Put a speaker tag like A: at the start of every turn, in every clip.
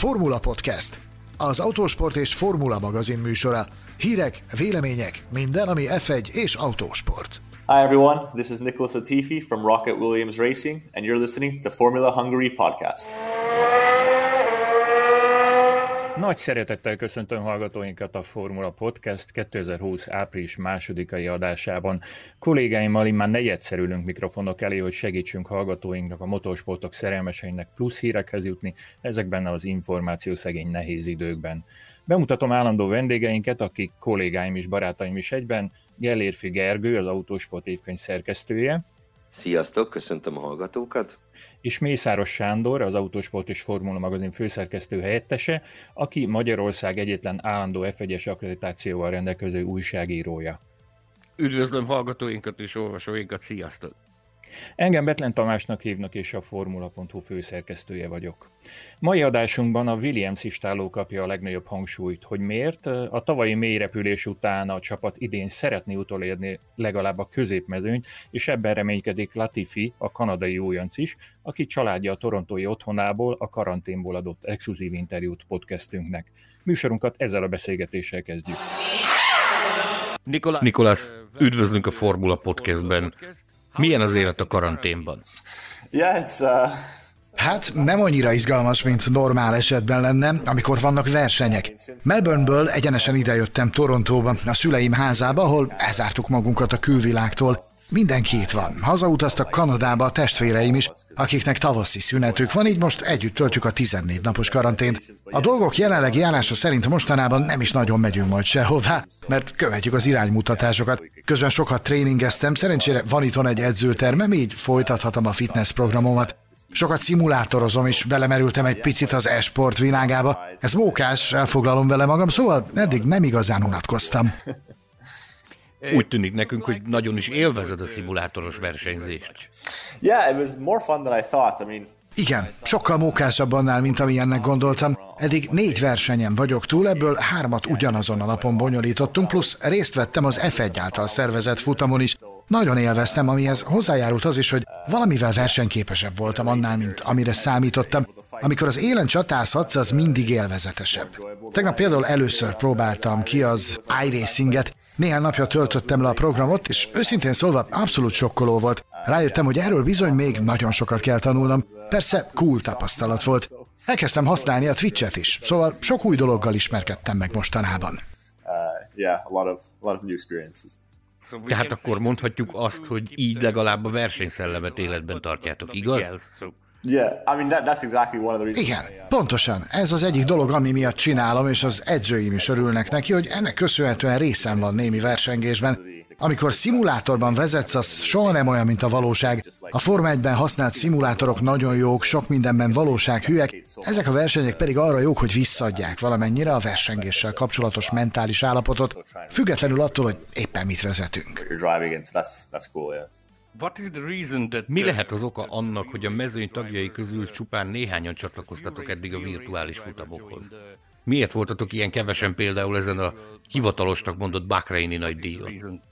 A: Formula Podcast, az autósport és formula magazin műsora. Hírek, vélemények, minden, ami F1 és autósport.
B: Hi everyone, this is Nicholas Latifi from Rocket Williams Racing, and you're listening to Formula Hungary podcast.
C: Nagy szeretettel köszöntöm hallgatóinkat a Formula Podcast 2020 április másodikai adásában. Kollégáimmal immár negyedszer ülünk mikrofonok elé, hogy segítsünk hallgatóinknak, a motorsportok szerelmeseinek plusz hírekhez jutni, ezekben az információ szegény nehéz időkben. Bemutatom állandó vendégeinket, akik kollégáim és barátaim is egyben, Gellérfi Gergő, az Autósport évkönyv szerkesztője.
D: Sziasztok, köszöntöm a hallgatókat!
C: És Mészáros Sándor, az Autósport és Formula magazin főszerkesztő helyettese, aki Magyarország egyetlen állandó F1-es akkreditációval rendelkező újságírója.
E: Üdvözlöm hallgatóinkat és olvasóinkat, sziasztok!
C: Engem Betlen Tamásnak hívnak, és a Formula.hu főszerkesztője vagyok. Mai adásunkban a Williams istáló kapja a legnagyobb hangsúlyt, hogy miért a tavalyi mélyrepülés után a csapat idén szeretné utolérni legalább a középmezőnyt, és ebben reménykedik Latifi, a kanadai újonc is, aki családja a torontói otthonából a karanténból adott exkluzív interjút podcastünknek. Műsorunkat ezzel a beszélgetéssel kezdjük.
E: Nikolász, üdvözlünk a Formula Podcastben. Milyen az élet a karanténban?
B: Uh...
A: Hát nem annyira izgalmas, mint normál esetben lenne, amikor vannak versenyek. Melbourneből egyenesen idejöttem Torontóba, a szüleim házába, ahol elzártuk magunkat a külvilágtól. Mindenki itt van. Hazautaztak Kanadába a testvéreim is, akiknek tavaszi szünetük van, így most együtt töltjük a 14 napos karantént. A dolgok jelenlegi állása szerint mostanában nem is nagyon megyünk majd sehová, mert követjük az iránymutatásokat. Közben sokat tréningeztem, szerencsére van itthon egy edzőtermem, így folytathatom a fitness programomat. Sokat szimulátorozom, és belemerültem egy picit az e-sport világába. Ez mókás, elfoglalom vele magam, szóval eddig nem igazán unatkoztam.
E: Úgy tűnik nekünk, hogy nagyon is élvezed a szimulátoros versenyzést.
B: Yeah, it was more fun than I thought. I mean,
A: Igen, sokkal mókásabb annál, mint amilyennek gondoltam. Eddig négy versenyen vagyok túl, ebből hármat ugyanazon a napon bonyolítottunk, plusz részt vettem az F1 által szervezett futamon is. Nagyon élveztem, amihez hozzájárult az is, hogy valamivel versenyképesebb voltam annál, mint amire számítottam. Amikor az élen csatázhatsz, az mindig élvezetesebb. Tegnap például először próbáltam ki az iRacinget, néhány napja töltöttem le a programot, és őszintén szólva abszolút sokkoló volt. Rájöttem, hogy erről bizony még nagyon sokat kell tanulnom. Persze cool tapasztalat volt. Elkezdtem használni a Twitch-et is, szóval sok új dologgal ismerkedtem meg mostanában.
B: uh.
E: Tehát akkor mondhatjuk azt, hogy így legalább a versenyszellemet életben tartjátok, igaz?
B: Yeah, I mean that, that's exactly one of the reasons.
A: Igen, pontosan. Ez az egyik dolog, ami miatt csinálom, és az edzőim is örülnek neki, hogy ennek köszönhetően részem van némi versengésben. Amikor szimulátorban vezetsz, az soha nem olyan, mint a valóság. A Forma 1-ben használt szimulátorok nagyon jók, sok mindenben valósághűek, ezek a versenyek pedig arra jók, hogy visszadják valamennyire a versengéssel kapcsolatos mentális állapotot, függetlenül attól, hogy éppen mit vezetünk.
E: Mi lehet az oka annak, hogy a mezőny tagjai közül csupán néhányan csatlakoztatok eddig a virtuális futamokhoz? Miért voltatok ilyen kevesen például ezen a hivatalosnak mondott Bahreini nagy díjon?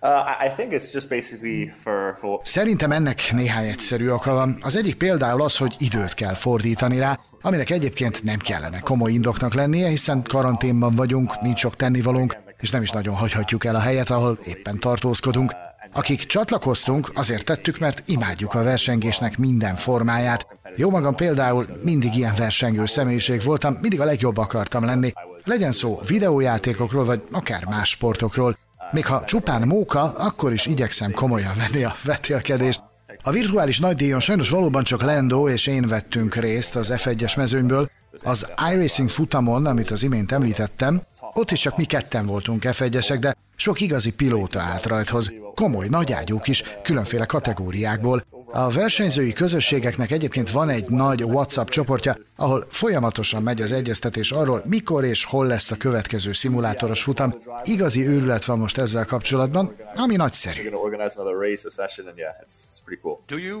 B: Uh, I- I think it's just basically for for
A: Szerintem ennek néhány egyszerű oka van. Az egyik például az, hogy időt kell fordítani rá, aminek egyébként nem kellene komoly indoknak lennie, hiszen karanténban vagyunk, nincs sok tennivalónk, és nem is nagyon hagyhatjuk el a helyet, ahol éppen tartózkodunk. Akik csatlakoztunk, azért tettük, mert imádjuk a versengésnek minden formáját. Jó magam például mindig ilyen versengő személyiség voltam, mindig a legjobb akartam lenni. Legyen szó videójátékokról, vagy akár más sportokról. Még ha csupán móka, akkor is igyekszem komolyan venni a vetélkedést. A virtuális nagydíjon sajnos valóban csak Lando és én vettünk részt az F1-es mezőnyből. Az iRacing futamon, amit az imént említettem, ott is csak mi ketten voltunk F1-esek, de sok igazi pilóta állt rajthoz. Komoly, nagyágyúk is, különféle kategóriákból. A versenyzői közösségeknek egyébként van egy nagy WhatsApp csoportja, ahol folyamatosan megy az egyeztetés arról, mikor és hol lesz a következő szimulátoros futam. Igazi őrület van most ezzel kapcsolatban, ami nagyszerű.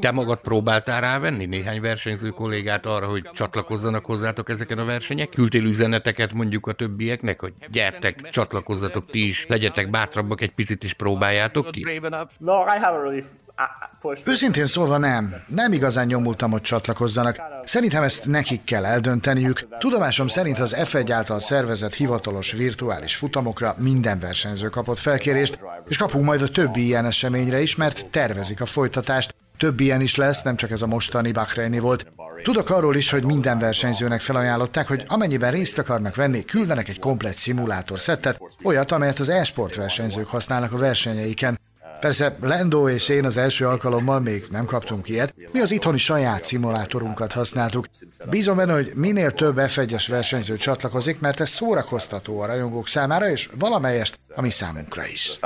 E: Te magad próbáltál rávenni néhány versenyző kollégát arra, hogy csatlakozzanak hozzátok ezeken a versenyek? Küldtél üzeneteket mondjuk a többieknek, hogy gyertek, csatlakozzatok ti is, legyetek bátrabbak egy picit is próbáljátok ki?
A: Őszintén szólva nem. Nem igazán nyomultam, hogy csatlakozzanak. Szerintem ezt nekik kell eldönteniük. Tudomásom szerint az F1 által szervezett hivatalos virtuális futamokra minden versenyző kapott felkérést, és kapunk majd a többi ilyen eseményre is, mert tervezik a folytatást. Több ilyen is lesz, nem csak ez a mostani Bahreini volt. Tudok arról is, hogy minden versenyzőnek felajánlották, hogy amennyiben részt akarnak venni, küldenek egy komplet szimulátor szettet, olyat, amelyet az e-sport versenyzők használnak a versenyeiken. Persze Lendo és én az első alkalommal még nem kaptunk ilyet, mi az itthoni saját szimulátorunkat használtuk. Bízom benne, hogy minél több F1-es versenyző csatlakozik, mert ez szórakoztató a rajongók számára, és valamelyest a mi számunkra is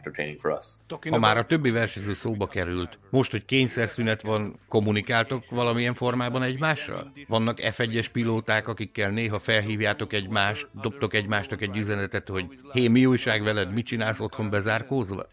E: entertaining for us. Ha már a többi versenyző szóba került, most, hogy kényszerszünet van, kommunikáltok valamilyen formában egymással? Vannak F1-es pilóták, akikkel néha felhívjátok egymást, dobtok egymásnak egy üzenetet, hogy hé, mi újság veled, mit csinálsz otthon bezárkózva?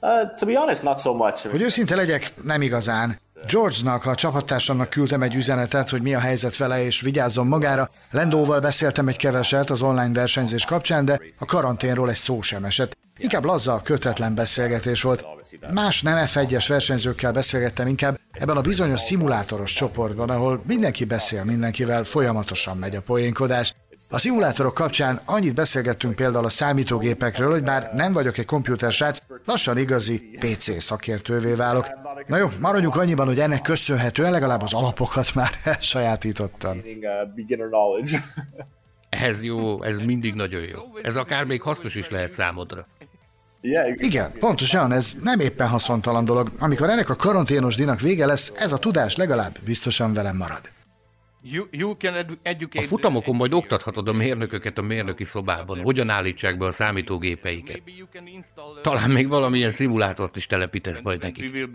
A: Uh, to be honest, not so much. Hogy őszinte legyek, nem igazán. George-nak, a csapattársamnak küldtem egy üzenetet, hogy mi a helyzet vele, és vigyázzon magára. Lendóval beszéltem egy keveset az online versenyzés kapcsán, de a karanténról egy szó sem esett. Inkább laza, kötetlen beszélgetés volt. Más nem F1-es versenyzőkkel beszélgettem inkább ebben a bizonyos szimulátoros csoportban, ahol mindenki beszél mindenkivel, folyamatosan megy a poénkodás. A szimulátorok kapcsán annyit beszélgettünk például a számítógépekről, hogy bár nem vagyok egy komputersrác, lassan igazi PC szakértővé válok. Na jó, maradjunk annyiban, hogy ennek köszönhetően legalább az alapokat már elsajátítottam.
E: Ez jó, ez mindig nagyon jó. Ez akár még hasznos is lehet számodra.
A: Igen, pontosan, ez nem éppen haszontalan dolog. Amikor ennek a karanténos dinak vége lesz, ez a tudás legalább biztosan velem marad.
E: A futamokon majd oktathatod a mérnököket a mérnöki szobában, hogyan állítsák be a számítógépeiket. Talán még valamilyen szimulátort is telepítesz majd nekik.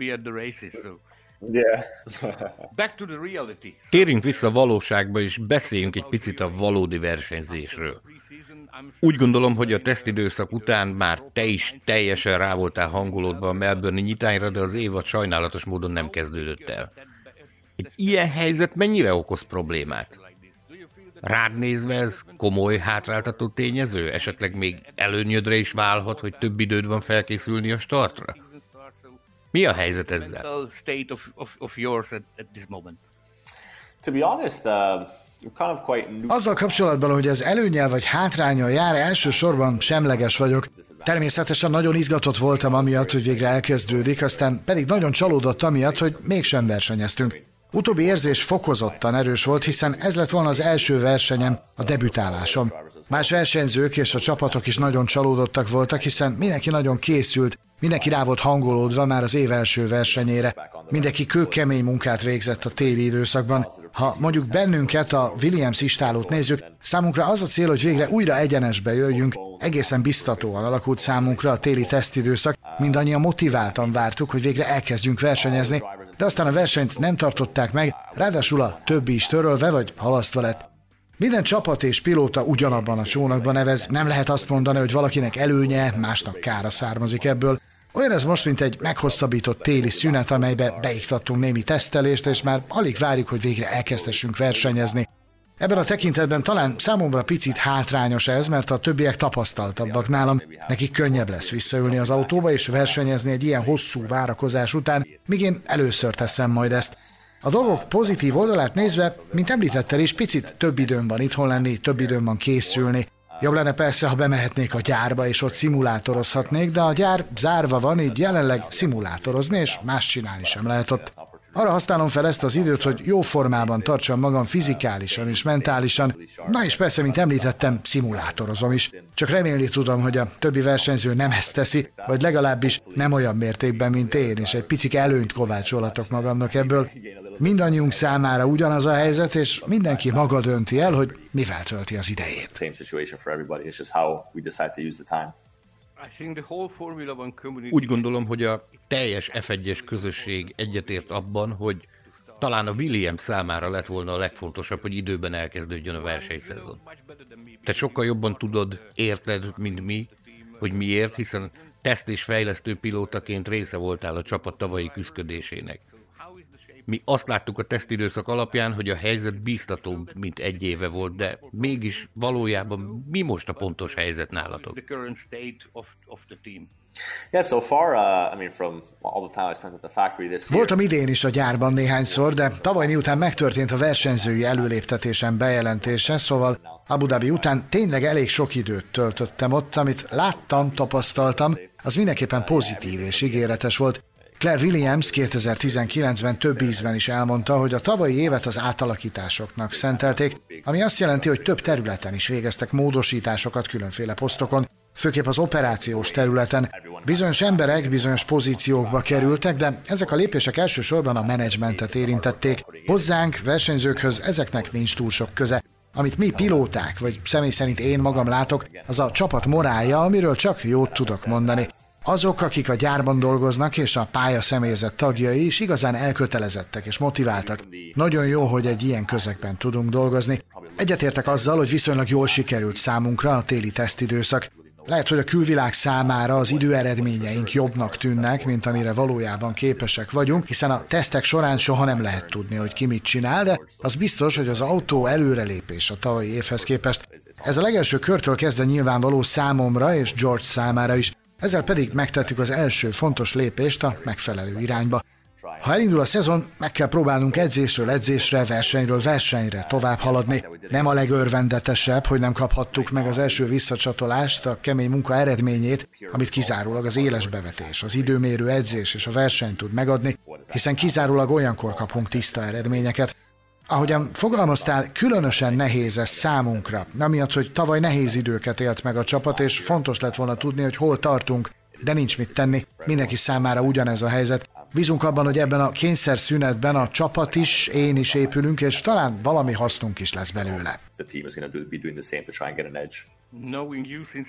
E: Térjünk vissza a valóságba, és beszéljünk egy picit a valódi versenyzésről. Úgy gondolom, hogy a tesztidőszak után már te is teljesen rá voltál hangolódva a Melbourne nyitányra, de az évad sajnálatos módon nem kezdődött el. Egy ilyen helyzet mennyire okoz problémát? Rád nézve ez komoly hátráltató tényező? Esetleg még előnyödre is válhat, hogy több időd van felkészülni a startra? Mi a helyzet ezzel?
A: Uh... Azzal kapcsolatban, hogy ez előnyel vagy hátrányal jár, elsősorban semleges vagyok. Természetesen nagyon izgatott voltam amiatt, hogy végre elkezdődik, aztán pedig nagyon csalódott amiatt, hogy mégsem versenyeztünk. Utóbbi érzés fokozottan erős volt, hiszen ez lett volna az első versenyem, a debütálásom. Más versenyzők és a csapatok is nagyon csalódottak voltak, hiszen mindenki nagyon készült, mindenki rá volt hangolódva már az év első versenyére. Mindenki kőkemény munkát végzett a téli időszakban. Ha mondjuk bennünket, a Williams istálót nézzük, számunkra az a cél, hogy végre újra egyenesbe jöjjünk. Egészen biztatóan alakult számunkra a téli tesztidőszak, mindannyian motiváltan vártuk, hogy végre elkezdjünk versenyezni, de aztán a versenyt nem tartották meg, ráadásul a többi is törölve vagy halasztva lett. Minden csapat és pilóta ugyanabban a csónakban nevez, nem lehet azt mondani, hogy valakinek előnye, másnak kára származik ebből. Olyan ez most, mint egy meghosszabbított téli szünet, amelybe beiktattunk némi tesztelést, és már alig várjuk, hogy végre elkezdhessünk versenyezni. Ebben a tekintetben talán számomra picit hátrányos ez, mert a többiek tapasztaltabbak nálam. Nekik könnyebb lesz visszaülni az autóba és versenyezni egy ilyen hosszú várakozás után, míg én először teszem majd ezt. A dolgok pozitív oldalát nézve, mint említettel is, picit több időm van itthon lenni, több időm van készülni. Jobb lenne persze, ha bemehetnék a gyárba, és ott szimulátorozhatnék, de a gyár zárva van, így jelenleg szimulátorozni, és más csinálni sem lehet ott. Arra használom fel ezt az időt, hogy jó formában tartsam magam fizikálisan és mentálisan. Na és persze, mint említettem, szimulátorozom is. Csak remélni tudom, hogy a többi versenyző nem ezt teszi, vagy legalábbis nem olyan mértékben, mint én, és egy picik előnyt kovácsolatok magamnak ebből. Mindannyiunk számára ugyanaz a helyzet, és mindenki maga dönti el, hogy mivel tölti az idejét.
E: Úgy gondolom, hogy a teljes F1-es közösség egyetért abban, hogy talán a Williams számára lett volna a legfontosabb, hogy időben elkezdődjön a versenyszezon. Te sokkal jobban tudod, érted, mint mi, hogy miért, hiszen teszt és fejlesztő pilótaként része voltál a csapat tavalyi küzdködésének. Mi azt láttuk a tesztidőszak alapján, hogy a helyzet bíztatóbb, mint egy éve volt, de mégis valójában mi most a pontos helyzet nálatok?
A: Voltam idén is a gyárban néhányszor, de tavaly miután megtörtént a versenyzői előléptetésen bejelentése, szóval Abu Dhabi után tényleg elég sok időt töltöttem ott, amit láttam, tapasztaltam, az mindenképpen pozitív és ígéretes volt. Claire Williams 2019-ben több ízben is elmondta, hogy a tavalyi évet az átalakításoknak szentelték, ami azt jelenti, hogy több területen is végeztek módosításokat különféle posztokon, főképp az operációs területen. Bizonyos emberek bizonyos pozíciókba kerültek, de ezek a lépések elsősorban a menedzsmentet érintették. Hozzánk, versenyzőkhöz ezeknek nincs túl sok köze. Amit mi pilóták, vagy személy szerint én magam látok, az a csapat morálja, amiről csak jót tudok mondani. Azok, akik a gyárban dolgoznak, és a pálya személyzet tagjai is igazán elkötelezettek és motiváltak. Nagyon jó, hogy egy ilyen közegben tudunk dolgozni. Egyetértek azzal, hogy viszonylag jól sikerült számunkra a téli tesztidőszak. Lehet, hogy a külvilág számára az időeredményeink jobbnak tűnnek, mint amire valójában képesek vagyunk, hiszen a tesztek során soha nem lehet tudni, hogy ki mit csinál, de az biztos, hogy az autó előrelépés a tavalyi évhez képest. Ez a legelső körtől kezdve nyilvánvaló számomra és George számára is. Ezzel pedig megtettük az első fontos lépést a megfelelő irányba. Ha elindul a szezon, meg kell próbálnunk edzésről edzésre, versenyről versenyre tovább haladni. Nem a legörvendetesebb, hogy nem kaphattuk meg az első visszacsatolást, a kemény munka eredményét, amit kizárólag az éles bevetés, az időmérő edzés és a verseny tud megadni, hiszen kizárólag olyankor kapunk tiszta eredményeket. Ahogyan fogalmaztál, különösen nehéz ez számunkra, amiatt, hogy tavaly nehéz időket élt meg a csapat, és fontos lett volna tudni, hogy hol tartunk, de nincs mit tenni, mindenki számára ugyanez a helyzet. Bízunk abban, hogy ebben a kényszer szünetben a csapat is, én is épülünk, és talán valami hasznunk is lesz belőle.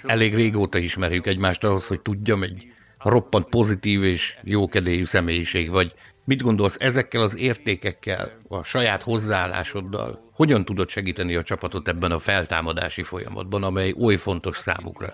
E: Elég régóta ismerjük egymást ahhoz, hogy tudjam, egy roppant pozitív és jókedélyű személyiség vagy. Mit gondolsz ezekkel az értékekkel, a saját hozzáállásoddal? Hogyan tudod segíteni a csapatot ebben a feltámadási folyamatban, amely oly fontos számukra?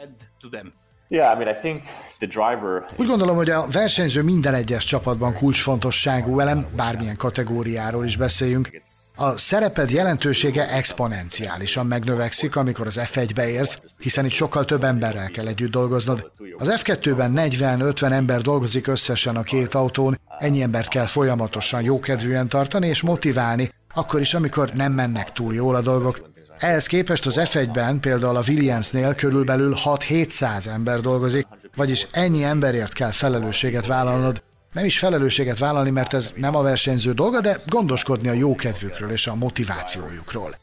A: Úgy gondolom, hogy a versenyző minden egyes csapatban kulcsfontosságú elem, bármilyen kategóriáról is beszéljünk. A szereped jelentősége exponenciálisan megnövekszik, amikor az F1-be érsz, hiszen itt sokkal több emberrel kell együtt dolgoznod. Az F2-ben 40-50 ember dolgozik összesen a két autón, ennyi embert kell folyamatosan jókedvűen tartani és motiválni, akkor is, amikor nem mennek túl jól a dolgok. Ehhez képest az F1-ben például a Williamsnél körülbelül 6-700 ember dolgozik, vagyis ennyi emberért kell felelősséget vállalnod. Nem is felelősséget vállalni, mert ez nem a versenyző dolga, de gondoskodni a jókedvükről és a motivációjukról.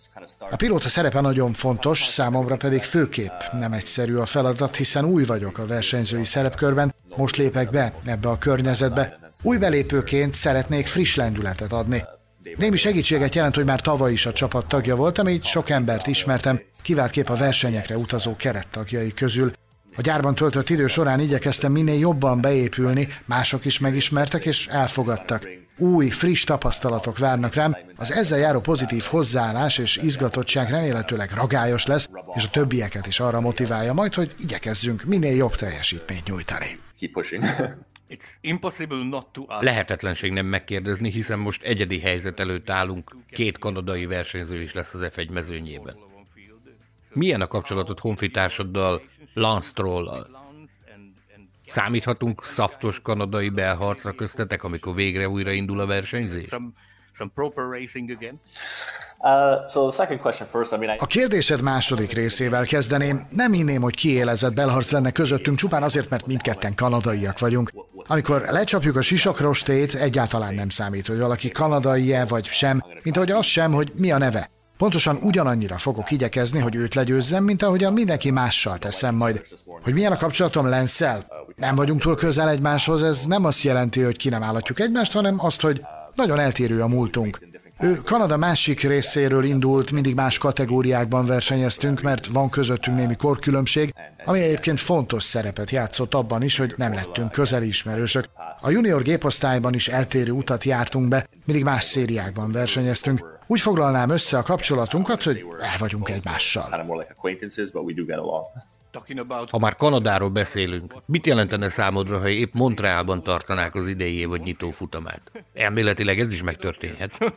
A: A pilóta szerepe nagyon fontos, számomra pedig főképp nem egyszerű a feladat, hiszen új vagyok a versenyzői szerepkörben, most lépek be ebbe a környezetbe. Új belépőként szeretnék friss lendületet adni. Némi segítséget jelent, hogy már tavaly is a csapat tagja voltam, így sok embert ismertem, kivált kép a versenyekre utazó kerettagjai közül. A gyárban töltött idő során igyekeztem minél jobban beépülni, mások is megismertek és elfogadtak. Új, friss tapasztalatok várnak rám, az ezzel járó pozitív hozzáállás és izgatottság remélhetőleg ragályos lesz, és a többieket is arra motiválja majd, hogy igyekezzünk minél jobb teljesítményt nyújtani.
E: Lehetetlenség nem megkérdezni, hiszen most egyedi helyzet előtt állunk, két kanadai versenyző is lesz az F1 mezőnyében. Milyen a kapcsolatod honfitársaddal, Lance Stroll-al? Számíthatunk szaftos kanadai belharcra köztetek, amikor végre újra indul a versenyzés?
A: A kérdésed második részével kezdeném. Nem hinném, hogy kiélezett belharc lenne közöttünk, csupán azért, mert mindketten kanadaiak vagyunk. Amikor lecsapjuk a sisakrostét, egyáltalán nem számít, hogy valaki kanadai-e vagy sem, mint ahogy az sem, hogy mi a neve. Pontosan ugyanannyira fogok igyekezni, hogy őt legyőzzem, mint ahogy a mindenki mással teszem majd. Hogy milyen a kapcsolatom Lenszel? Nem vagyunk túl közel egymáshoz, ez nem azt jelenti, hogy ki nem állatjuk egymást, hanem azt, hogy nagyon eltérő a múltunk. Ő Kanada másik részéről indult, mindig más kategóriákban versenyeztünk, mert van közöttünk némi korkülönbség, ami egyébként fontos szerepet játszott abban is, hogy nem lettünk közeli ismerősök. A junior géposztályban is eltérő utat jártunk be, mindig más szériákban versenyeztünk. Úgy foglalnám össze a kapcsolatunkat, hogy el vagyunk egymással.
E: Ha már Kanadáról beszélünk, mit jelentene számodra, ha épp Montrealban tartanák az idei vagy nyitó futamát? Elméletileg ez is megtörténhet.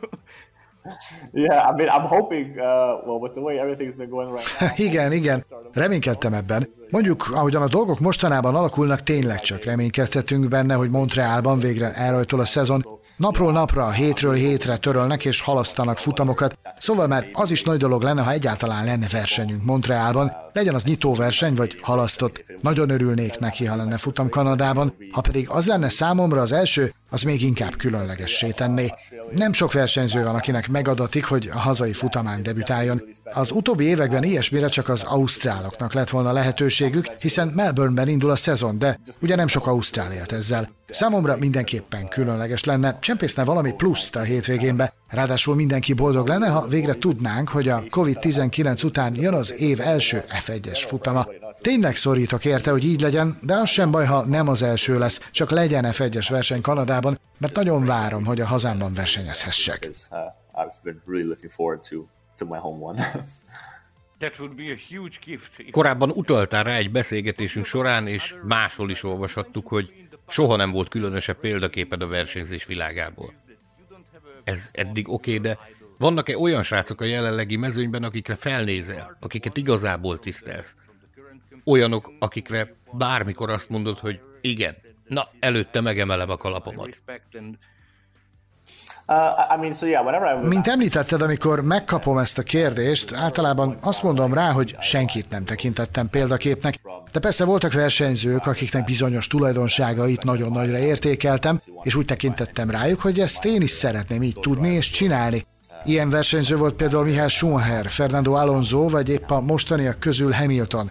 B: yeah, I mean, I'm hoping, uh, well, with the way everything's been going right now.
A: igen, igen, reménykedtem ebben. Mondjuk, ahogyan a dolgok mostanában alakulnak, tényleg csak reménykedhetünk benne, hogy Montrealban végre elrajtol a szezon. Napról napra, hétről hétre törölnek és halasztanak futamokat, szóval már az is nagy dolog lenne, ha egyáltalán lenne versenyünk Montrealban, legyen az nyitóverseny vagy halasztott. Nagyon örülnék neki, ha lenne futam Kanadában, ha pedig az lenne számomra az első, az még inkább különlegessé tenné. Nem sok versenyző van, akinek megadatik, hogy a hazai futamán debütáljon. Az utóbbi években ilyesmire csak az ausztráloknak lett volna lehetőségük, hiszen Melbourneben indul a szezon, de ugye nem sok ausztrál élt ezzel. Számomra mindenképpen különleges lenne, csempészne valami pluszt a hétvégénbe, ráadásul mindenki boldog lenne, ha végre tudnánk, hogy a COVID-19 után jön az év első F1-es futama. Tényleg szorítok érte, hogy így legyen, de az sem baj, ha nem az első lesz, csak legyen F1-es verseny Kanadában, mert nagyon várom, hogy a hazámban versenyezhessek.
E: Korábban utaltál rá egy beszélgetésünk során, és máshol is olvashattuk, hogy soha nem volt különösebb példaképed a versenyzés világából. Ez eddig oké, okay, de vannak-e olyan srácok a jelenlegi mezőnyben, akikre felnézel, akiket igazából tisztelsz? Olyanok, akikre bármikor azt mondod, hogy igen, na, előtte megemelem a kalapomat.
A: Uh, Mint említetted, amikor megkapom ezt a kérdést, általában azt mondom rá, hogy senkit nem tekintettem példaképnek, de persze voltak versenyzők, akiknek bizonyos tulajdonságait nagyon nagyra értékeltem, és úgy tekintettem rájuk, hogy ezt én is szeretném így tudni és csinálni. Ilyen versenyző volt például Mihály Schumacher, Fernando Alonso, vagy épp a mostaniak közül Hamilton.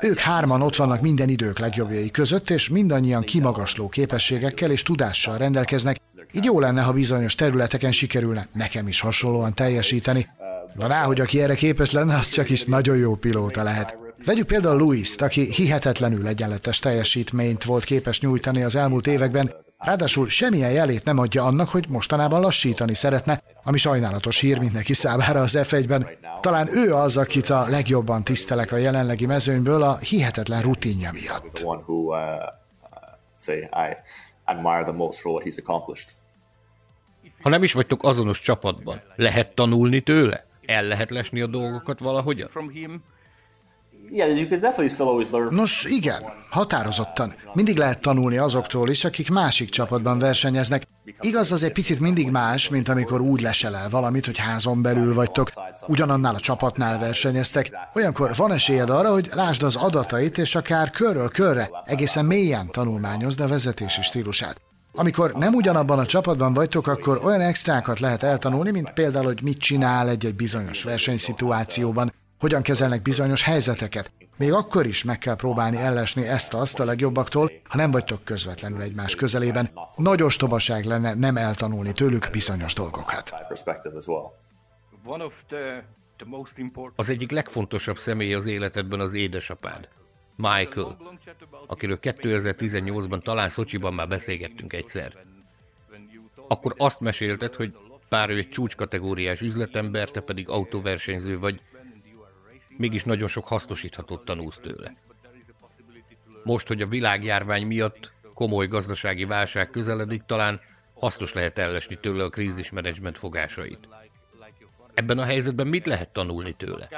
A: Ők hárman ott vannak minden idők legjobbjai között, és mindannyian kimagasló képességekkel és tudással rendelkeznek, így jó lenne, ha bizonyos területeken sikerülne nekem is hasonlóan teljesíteni. Van rá, hogy aki erre képes lenne, az csak is nagyon jó pilóta lehet. Vegyük például Louis-t, aki hihetetlenül egyenletes teljesítményt volt képes nyújtani az elmúlt években, ráadásul semmilyen jelét nem adja annak, hogy mostanában lassítani szeretne, ami sajnálatos hír mindenki számára az F1-ben. Talán ő az, akit a legjobban tisztelek a jelenlegi mezőnyből a hihetetlen rutinja miatt.
E: Ha nem is vagytok azonos csapatban, lehet tanulni tőle? El lehet lesni a dolgokat valahogyan?
A: Nos, igen, határozottan. Mindig lehet tanulni azoktól is, akik másik csapatban versenyeznek. Igaz, az egy picit mindig más, mint amikor úgy leselel valamit, hogy házon belül vagytok, ugyanannál a csapatnál versenyeztek. Olyankor van esélyed arra, hogy lásd az adatait, és akár körről körre, egészen mélyen tanulmányozd a vezetési stílusát. Amikor nem ugyanabban a csapatban vagytok, akkor olyan extrákat lehet eltanulni, mint például, hogy mit csinál egy-egy bizonyos versenyszituációban, hogyan kezelnek bizonyos helyzeteket. Még akkor is meg kell próbálni ellesni ezt-azt a legjobbaktól, ha nem vagytok közvetlenül egymás közelében. Nagy ostobaság lenne nem eltanulni tőlük bizonyos dolgokat.
E: Az egyik legfontosabb személy az életedben az édesapád. Michael, akiről 2018-ban talán Szocsiban már beszélgettünk egyszer. Akkor azt mesélted, hogy pár ő egy csúcskategóriás üzletember, te pedig autóversenyző vagy, mégis nagyon sok hasznosíthatót tanulsz tőle. Most, hogy a világjárvány miatt komoly gazdasági válság közeledik, talán hasznos lehet ellesni tőle a krízismenedzsment fogásait. Ebben a helyzetben mit lehet tanulni tőle?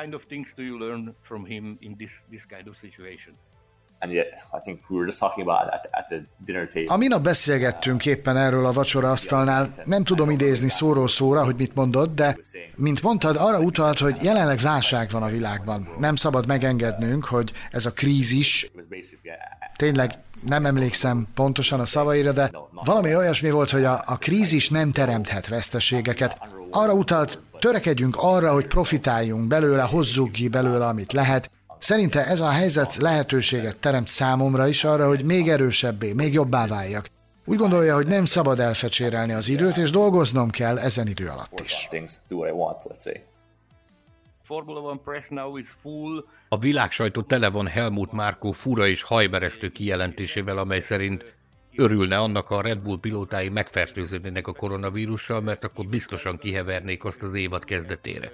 A: A minap beszélgettünk éppen erről a vacsora asztalnál. Nem tudom idézni szóról szóra, hogy mit mondott, de mint mondtad, arra utalt, hogy jelenleg válság van a világban. Nem szabad megengednünk, hogy ez a krízis, tényleg nem emlékszem pontosan a szavaira, de valami olyasmi volt, hogy a, a krízis nem teremthet veszteségeket. Arra utalt, törekedjünk arra, hogy profitáljunk belőle, hozzuk ki belőle, amit lehet, Szerinte ez a helyzet lehetőséget teremt számomra is arra, hogy még erősebbé, még jobbá váljak. Úgy gondolja, hogy nem szabad elfecsérelni az időt, és dolgoznom kell ezen idő alatt is.
E: A világ sajtó tele van Helmut Márkó fura és hajberesztő kijelentésével, amely szerint örülne annak, ha a Red Bull pilótái megfertőződnének a koronavírussal, mert akkor biztosan kihevernék azt az évad kezdetére.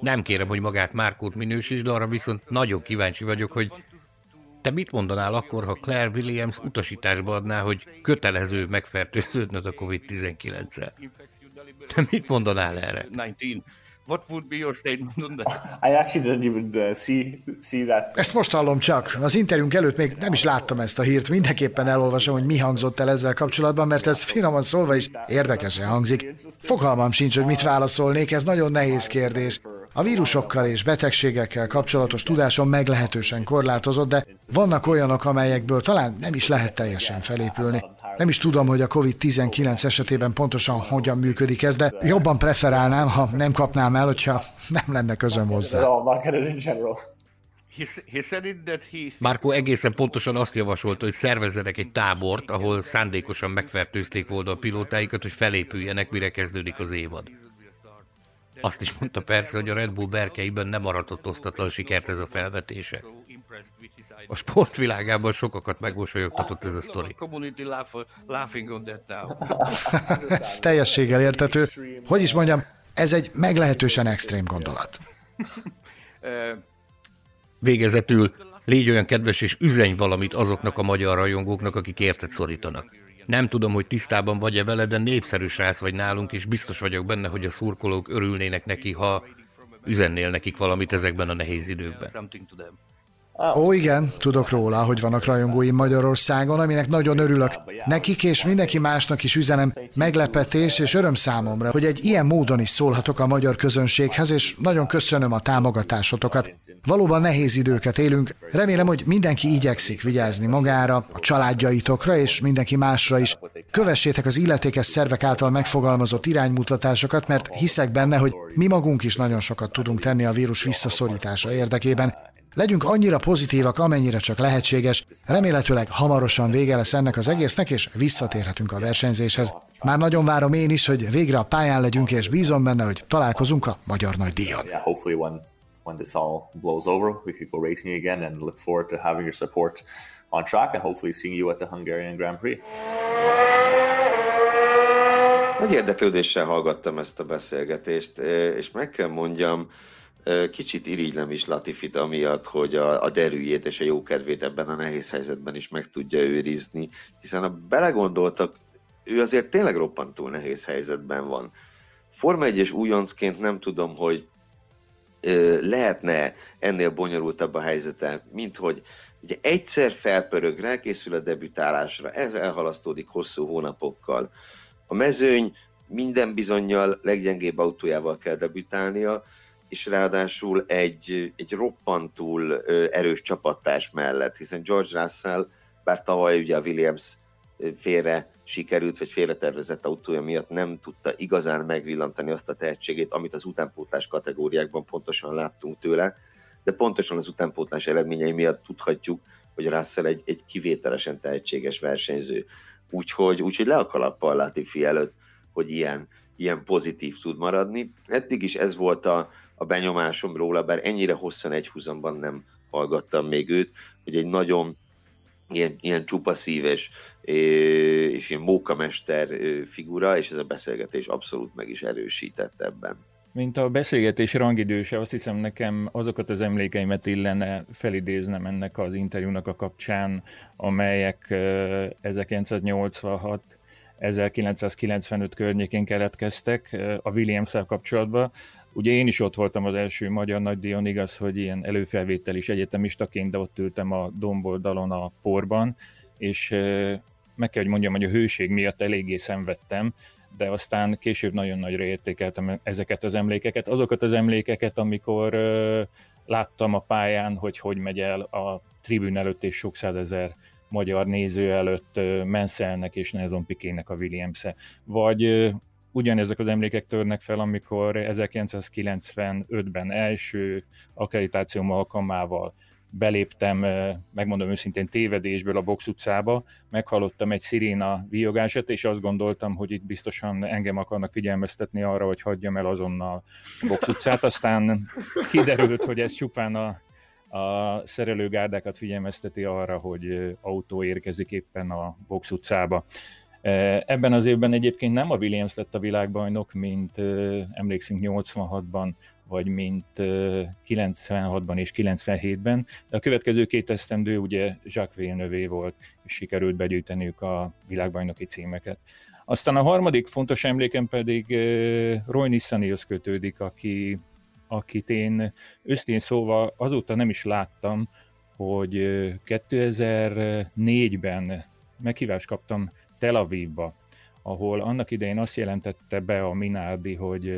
E: Nem kérem, hogy magát Márkót minősítsd, de arra viszont nagyon kíváncsi vagyok, hogy te mit mondanál akkor, ha Claire Williams utasításba adná, hogy kötelező megfertőződnöd a COVID-19-el? Te mit mondanál erre?
C: What would be your statement on that?
B: I actually didn't even uh, see, see that.
A: Ezt most hallom csak. Az interjúnk előtt még nem is láttam ezt a hírt. Mindenképpen elolvasom, hogy mi hangzott el ezzel kapcsolatban, mert ez finoman szólva is érdekesen hangzik. Fogalmam sincs, hogy mit válaszolnék, ez nagyon nehéz kérdés. A vírusokkal és betegségekkel kapcsolatos tudásom meglehetősen korlátozott, de vannak olyanok, amelyekből talán nem is lehet teljesen felépülni. Nem is tudom, hogy a COVID-19 esetében pontosan hogyan működik ez, de jobban preferálnám, ha nem kapnám el, hogyha nem lenne közöm hozzá.
E: Márko egészen pontosan azt javasolta, hogy szervezzenek egy tábort, ahol szándékosan megfertőzték volna a pilótáikat, hogy felépüljenek, mire kezdődik az évad. Azt is mondta persze, hogy a Red Bull berkeiben nem aratott osztatlan sikert ez a felvetése. A sportvilágában sokakat megmosolyogtatott ez a sztori.
A: ez teljességgel értető. Hogy is mondjam, ez egy meglehetősen extrém gondolat.
E: Végezetül légy olyan kedves és üzenj valamit azoknak a magyar rajongóknak, akik érted szorítanak. Nem tudom, hogy tisztában vagy-e vele, de népszerű srác vagy nálunk, és biztos vagyok benne, hogy a szurkolók örülnének neki, ha üzennél nekik valamit ezekben a nehéz időkben.
A: Ó, igen, tudok róla, hogy vannak rajongóim Magyarországon, aminek nagyon örülök. Nekik és mindenki másnak is üzenem meglepetés és öröm számomra, hogy egy ilyen módon is szólhatok a magyar közönséghez, és nagyon köszönöm a támogatásotokat. Valóban nehéz időket élünk, remélem, hogy mindenki igyekszik vigyázni magára, a családjaitokra és mindenki másra is. Kövessétek az illetékes szervek által megfogalmazott iránymutatásokat, mert hiszek benne, hogy mi magunk is nagyon sokat tudunk tenni a vírus visszaszorítása érdekében. Legyünk annyira pozitívak, amennyire csak lehetséges. Remélhetőleg hamarosan vége lesz ennek az egésznek, és visszatérhetünk a versenyzéshez. Már nagyon várom én is, hogy végre a pályán legyünk, és bízom benne, hogy találkozunk a Magyar Nagy Díjon. when this all blows over, we could go racing again and look forward to having your support on track and hopefully seeing you at the Hungarian Grand Prix.
D: Nagy érdeklődéssel hallgattam ezt a beszélgetést, és meg kell mondjam, Kicsit irigylem is Latifit amiatt, hogy a, a derűjét és a jó kedvét ebben a nehéz helyzetben is meg tudja őrizni, hiszen ha belegondoltak, ő azért tényleg roppantól nehéz helyzetben van. Forma 1-es újoncként nem tudom, hogy lehetne ennél bonyolultabb a helyzete, mint hogy ugye egyszer felpörög, rákészül a debütálásra, ez elhalasztódik hosszú hónapokkal. A mezőny minden bizonyal leggyengébb autójával kell debütálnia, és ráadásul egy, egy roppantul erős csapattárs mellett, hiszen George Russell, bár tavaly ugye a Williams félre sikerült, vagy félretervezett autója miatt nem tudta igazán megvillantani azt a tehetségét, amit az utánpótlás kategóriákban pontosan láttunk tőle, de pontosan az utánpótlás eredményei miatt tudhatjuk, hogy Russell egy, egy kivételesen tehetséges versenyző. Úgyhogy, úgyhogy le a kalappal Latifi előtt, hogy ilyen, ilyen pozitív tud maradni. Eddig is ez volt a, a benyomásom róla, bár ennyire hosszan egy húzamban nem hallgattam még őt, hogy egy nagyon ilyen, ilyen csupa szíves és ilyen mókamester figura, és ez a beszélgetés abszolút meg is erősített ebben.
C: Mint a beszélgetés rangidőse, azt hiszem nekem azokat az emlékeimet illene felidéznem ennek az interjúnak a kapcsán, amelyek 1986 1995 környékén keletkeztek a Williams-szel kapcsolatban, Ugye én is ott voltam az első magyar nagydíjon, igaz, hogy ilyen előfelvétel is egyetemistaként, de ott ültem a domboldalon a porban, és meg kell, hogy mondjam, hogy a hőség miatt eléggé szenvedtem, de aztán később nagyon nagyra értékeltem ezeket az emlékeket. Azokat az emlékeket, amikor láttam a pályán, hogy hogy megy el a tribün előtt és sok százezer magyar néző előtt Menszelnek és Nelson Pikének a Williams-e. Vagy ugyanezek az emlékek törnek fel, amikor 1995-ben első akkreditációm alkalmával beléptem, megmondom őszintén, tévedésből a box utcába, meghallottam egy sziréna víjogását, és azt gondoltam, hogy itt biztosan engem akarnak figyelmeztetni arra, hogy hagyjam el azonnal a box utcát. Aztán kiderült, hogy ez csupán a, a szerelőgárdákat figyelmezteti arra, hogy autó érkezik éppen a box utcába. Ebben az évben egyébként nem a Williams lett a világbajnok, mint emlékszünk 86-ban, vagy mint 96-ban és 97-ben, de a következő két esztendő ugye Jacques Villeneuve volt, és sikerült begyűjteniük a világbajnoki címeket. Aztán a harmadik fontos emlékem pedig Roy Nissanihoz kötődik, aki, akit én őszintén szóval azóta nem is láttam, hogy 2004-ben meghívást kaptam Tel Avivba, ahol annak idején azt jelentette be a Minardi, hogy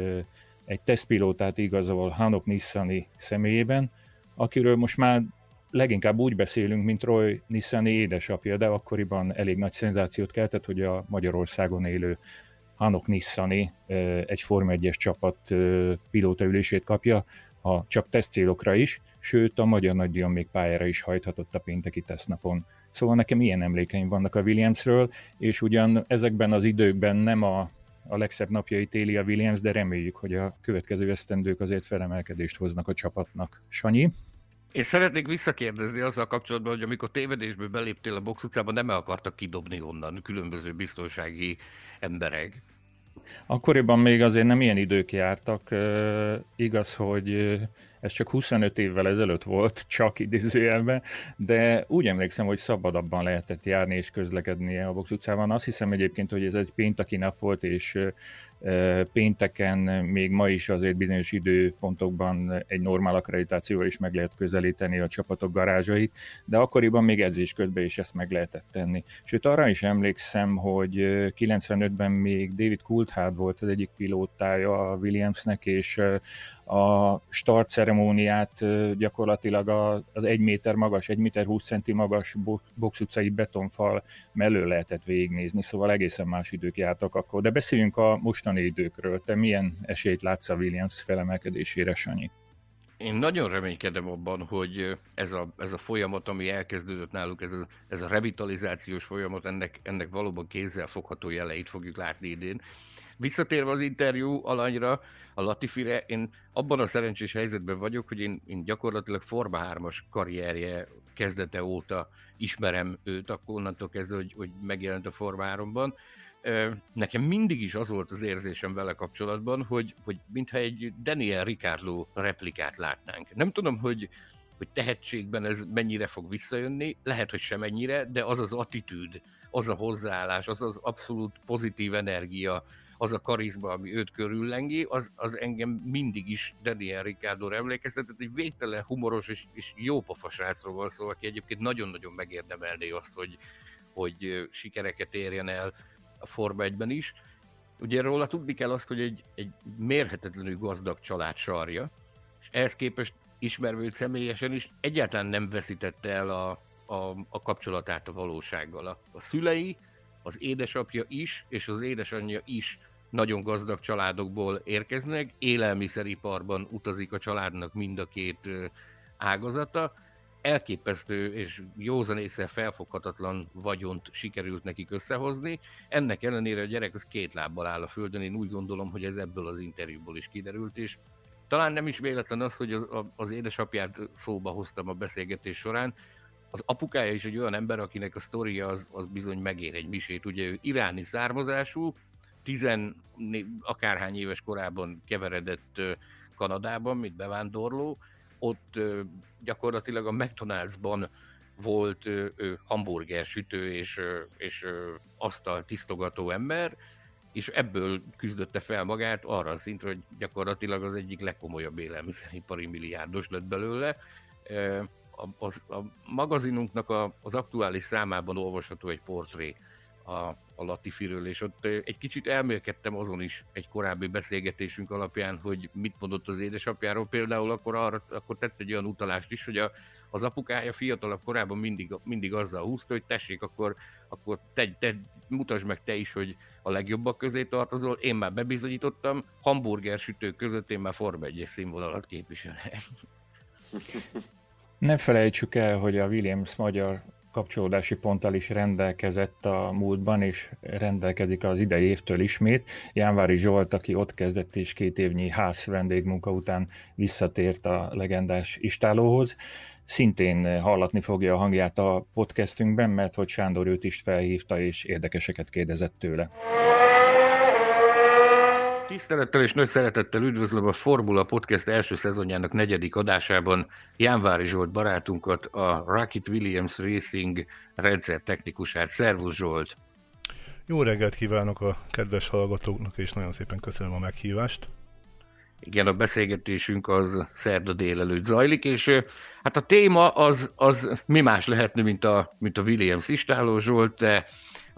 C: egy tesztpilótát igazol Hanok Nissani személyében, akiről most már leginkább úgy beszélünk, mint Roy Nissani édesapja, de akkoriban elég nagy szenzációt keltett, hogy a Magyarországon élő Hanok Nissani egy Form 1-es csapat pilótaülését kapja, a csak tesztcélokra is, sőt a magyar nagydíjon még pályára is hajthatott a pénteki tesztnapon. Szóval nekem ilyen emlékeim vannak a Williamsről, és ugyan ezekben az időkben nem a, a legszebb napjait éli a Williams, de reméljük, hogy a következő esztendők azért felemelkedést hoznak a csapatnak. Sanyi?
E: Én szeretnék visszakérdezni azzal kapcsolatban, hogy amikor tévedésből beléptél a box utcába, nem akartak kidobni onnan különböző biztonsági emberek.
C: Akkoriban még azért nem ilyen idők jártak. Igaz, hogy ez csak 25 évvel ezelőtt volt, csak idézőjelben, de úgy emlékszem, hogy szabadabban lehetett járni és közlekedni a Box utcában. Azt hiszem egyébként, hogy ez egy péntaki nap volt, és pénteken még ma is azért bizonyos időpontokban egy normál akkreditációval is meg lehet közelíteni a csapatok garázsait, de akkoriban még edzés közben is ezt meg lehetett tenni. Sőt, arra is emlékszem, hogy 95-ben még David Coulthard volt az egyik pilótája a Williamsnek, és a start ceremóniát gyakorlatilag az 1 méter magas, 1 méter 20 centi magas box utcai betonfal mellől lehetett végignézni, szóval egészen más idők jártak akkor. De beszéljünk a mostani időkről. Te milyen esélyt látsz a Williams felemelkedésére, Sanyi?
E: Én nagyon reménykedem abban, hogy ez a, ez a folyamat, ami elkezdődött náluk, ez a, ez a revitalizációs folyamat, ennek, ennek valóban kézzel fogható jeleit fogjuk látni idén. Visszatérve az interjú alanyra, a Latifire, én abban a szerencsés helyzetben vagyok, hogy én, én gyakorlatilag Forma 3-as karrierje kezdete óta ismerem őt, akkor onnantól kezdve, hogy, hogy megjelent a Forma 3-ban. Nekem mindig is az volt az érzésem vele kapcsolatban, hogy, hogy mintha egy Daniel Ricardo replikát látnánk. Nem tudom, hogy, hogy tehetségben ez mennyire fog visszajönni, lehet, hogy sem ennyire, de az az attitűd, az a hozzáállás, az az abszolút pozitív energia, az a karizma, ami őt körüllengi, az, az engem mindig is Daniel Ricardo emlékeztetett, egy végtelen humoros és, és jó pofa srácról van szó, aki egyébként nagyon-nagyon megérdemelné azt, hogy, hogy sikereket érjen el a Forma 1-ben is. Ugye róla tudni kell azt, hogy egy, egy mérhetetlenül gazdag család sarja, és ehhez képest ismerve személyesen is egyáltalán nem veszítette el a, a, a kapcsolatát a valósággal. A, a szülei, az édesapja is, és az édesanyja is nagyon gazdag családokból érkeznek, élelmiszeriparban utazik a családnak mind a két ágazata, elképesztő és józanészre felfoghatatlan vagyont sikerült nekik összehozni. Ennek ellenére a gyerek az két lábbal áll a földön, én úgy gondolom, hogy ez ebből az interjúból is kiderült, és talán nem is véletlen az, hogy az, az édesapját szóba hoztam a beszélgetés során, az apukája is egy olyan ember, akinek a sztoria az, az bizony megér egy misét. Ugye ő iráni származású, tizen akárhány éves korában keveredett Kanadában, mint bevándorló, ott gyakorlatilag a McDonald'sban volt hamburger sütő és, és asztal tisztogató ember, és ebből küzdötte fel magát arra a szintre, hogy gyakorlatilag az egyik legkomolyabb élelmiszeripari milliárdos lett belőle. A, a, a magazinunknak a, az aktuális számában olvasható egy portré a, a Latifiről, és ott egy kicsit elmélkedtem azon is egy korábbi beszélgetésünk alapján, hogy mit mondott az édesapjáról. Például akkor, arra, akkor tett egy olyan utalást is, hogy a, az apukája fiatalabb korában mindig, mindig azzal húzta, hogy tessék, akkor, akkor te, te, mutasd meg te is, hogy a legjobbak közé tartozol. Én már bebizonyítottam, hamburger sütők között én már Forma 1 színvonalat képviselek.
C: Ne felejtsük el, hogy a Williams magyar kapcsolódási ponttal is rendelkezett a múltban, és rendelkezik az idei évtől ismét. Jánvári Zsolt, aki ott kezdett és két évnyi ház vendégmunka után visszatért a legendás istálóhoz, szintén hallatni fogja a hangját a podcastünkben, mert hogy Sándor őt is felhívta és érdekeseket kérdezett tőle.
E: Tisztelettel és nagy szeretettel üdvözlöm a Formula Podcast első szezonjának negyedik adásában Jánvári Zsolt barátunkat, a Rocket Williams Racing rendszer technikusát. Szervusz Zsolt!
F: Jó reggelt kívánok a kedves hallgatóknak, és nagyon szépen köszönöm a meghívást.
E: Igen, a beszélgetésünk az szerda délelőtt zajlik, és hát a téma az, az mi más lehetne, mint a, mint a Williams istáló Zsolt, de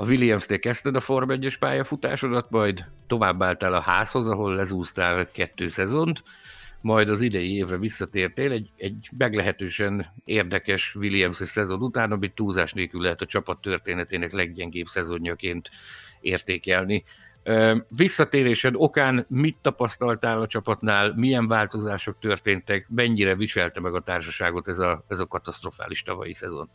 E: a Williams-nél kezdted a Form 1-es pályafutásodat, majd továbbáltál a házhoz, ahol lezúztál kettő szezont, majd az idei évre visszatértél egy, egy meglehetősen érdekes williams szezon után, amit túlzás nélkül lehet a csapat történetének leggyengébb szezonjaként értékelni. Visszatérésed okán mit tapasztaltál a csapatnál, milyen változások történtek, mennyire viselte meg a társaságot ez a, ez a katasztrofális tavalyi szezon?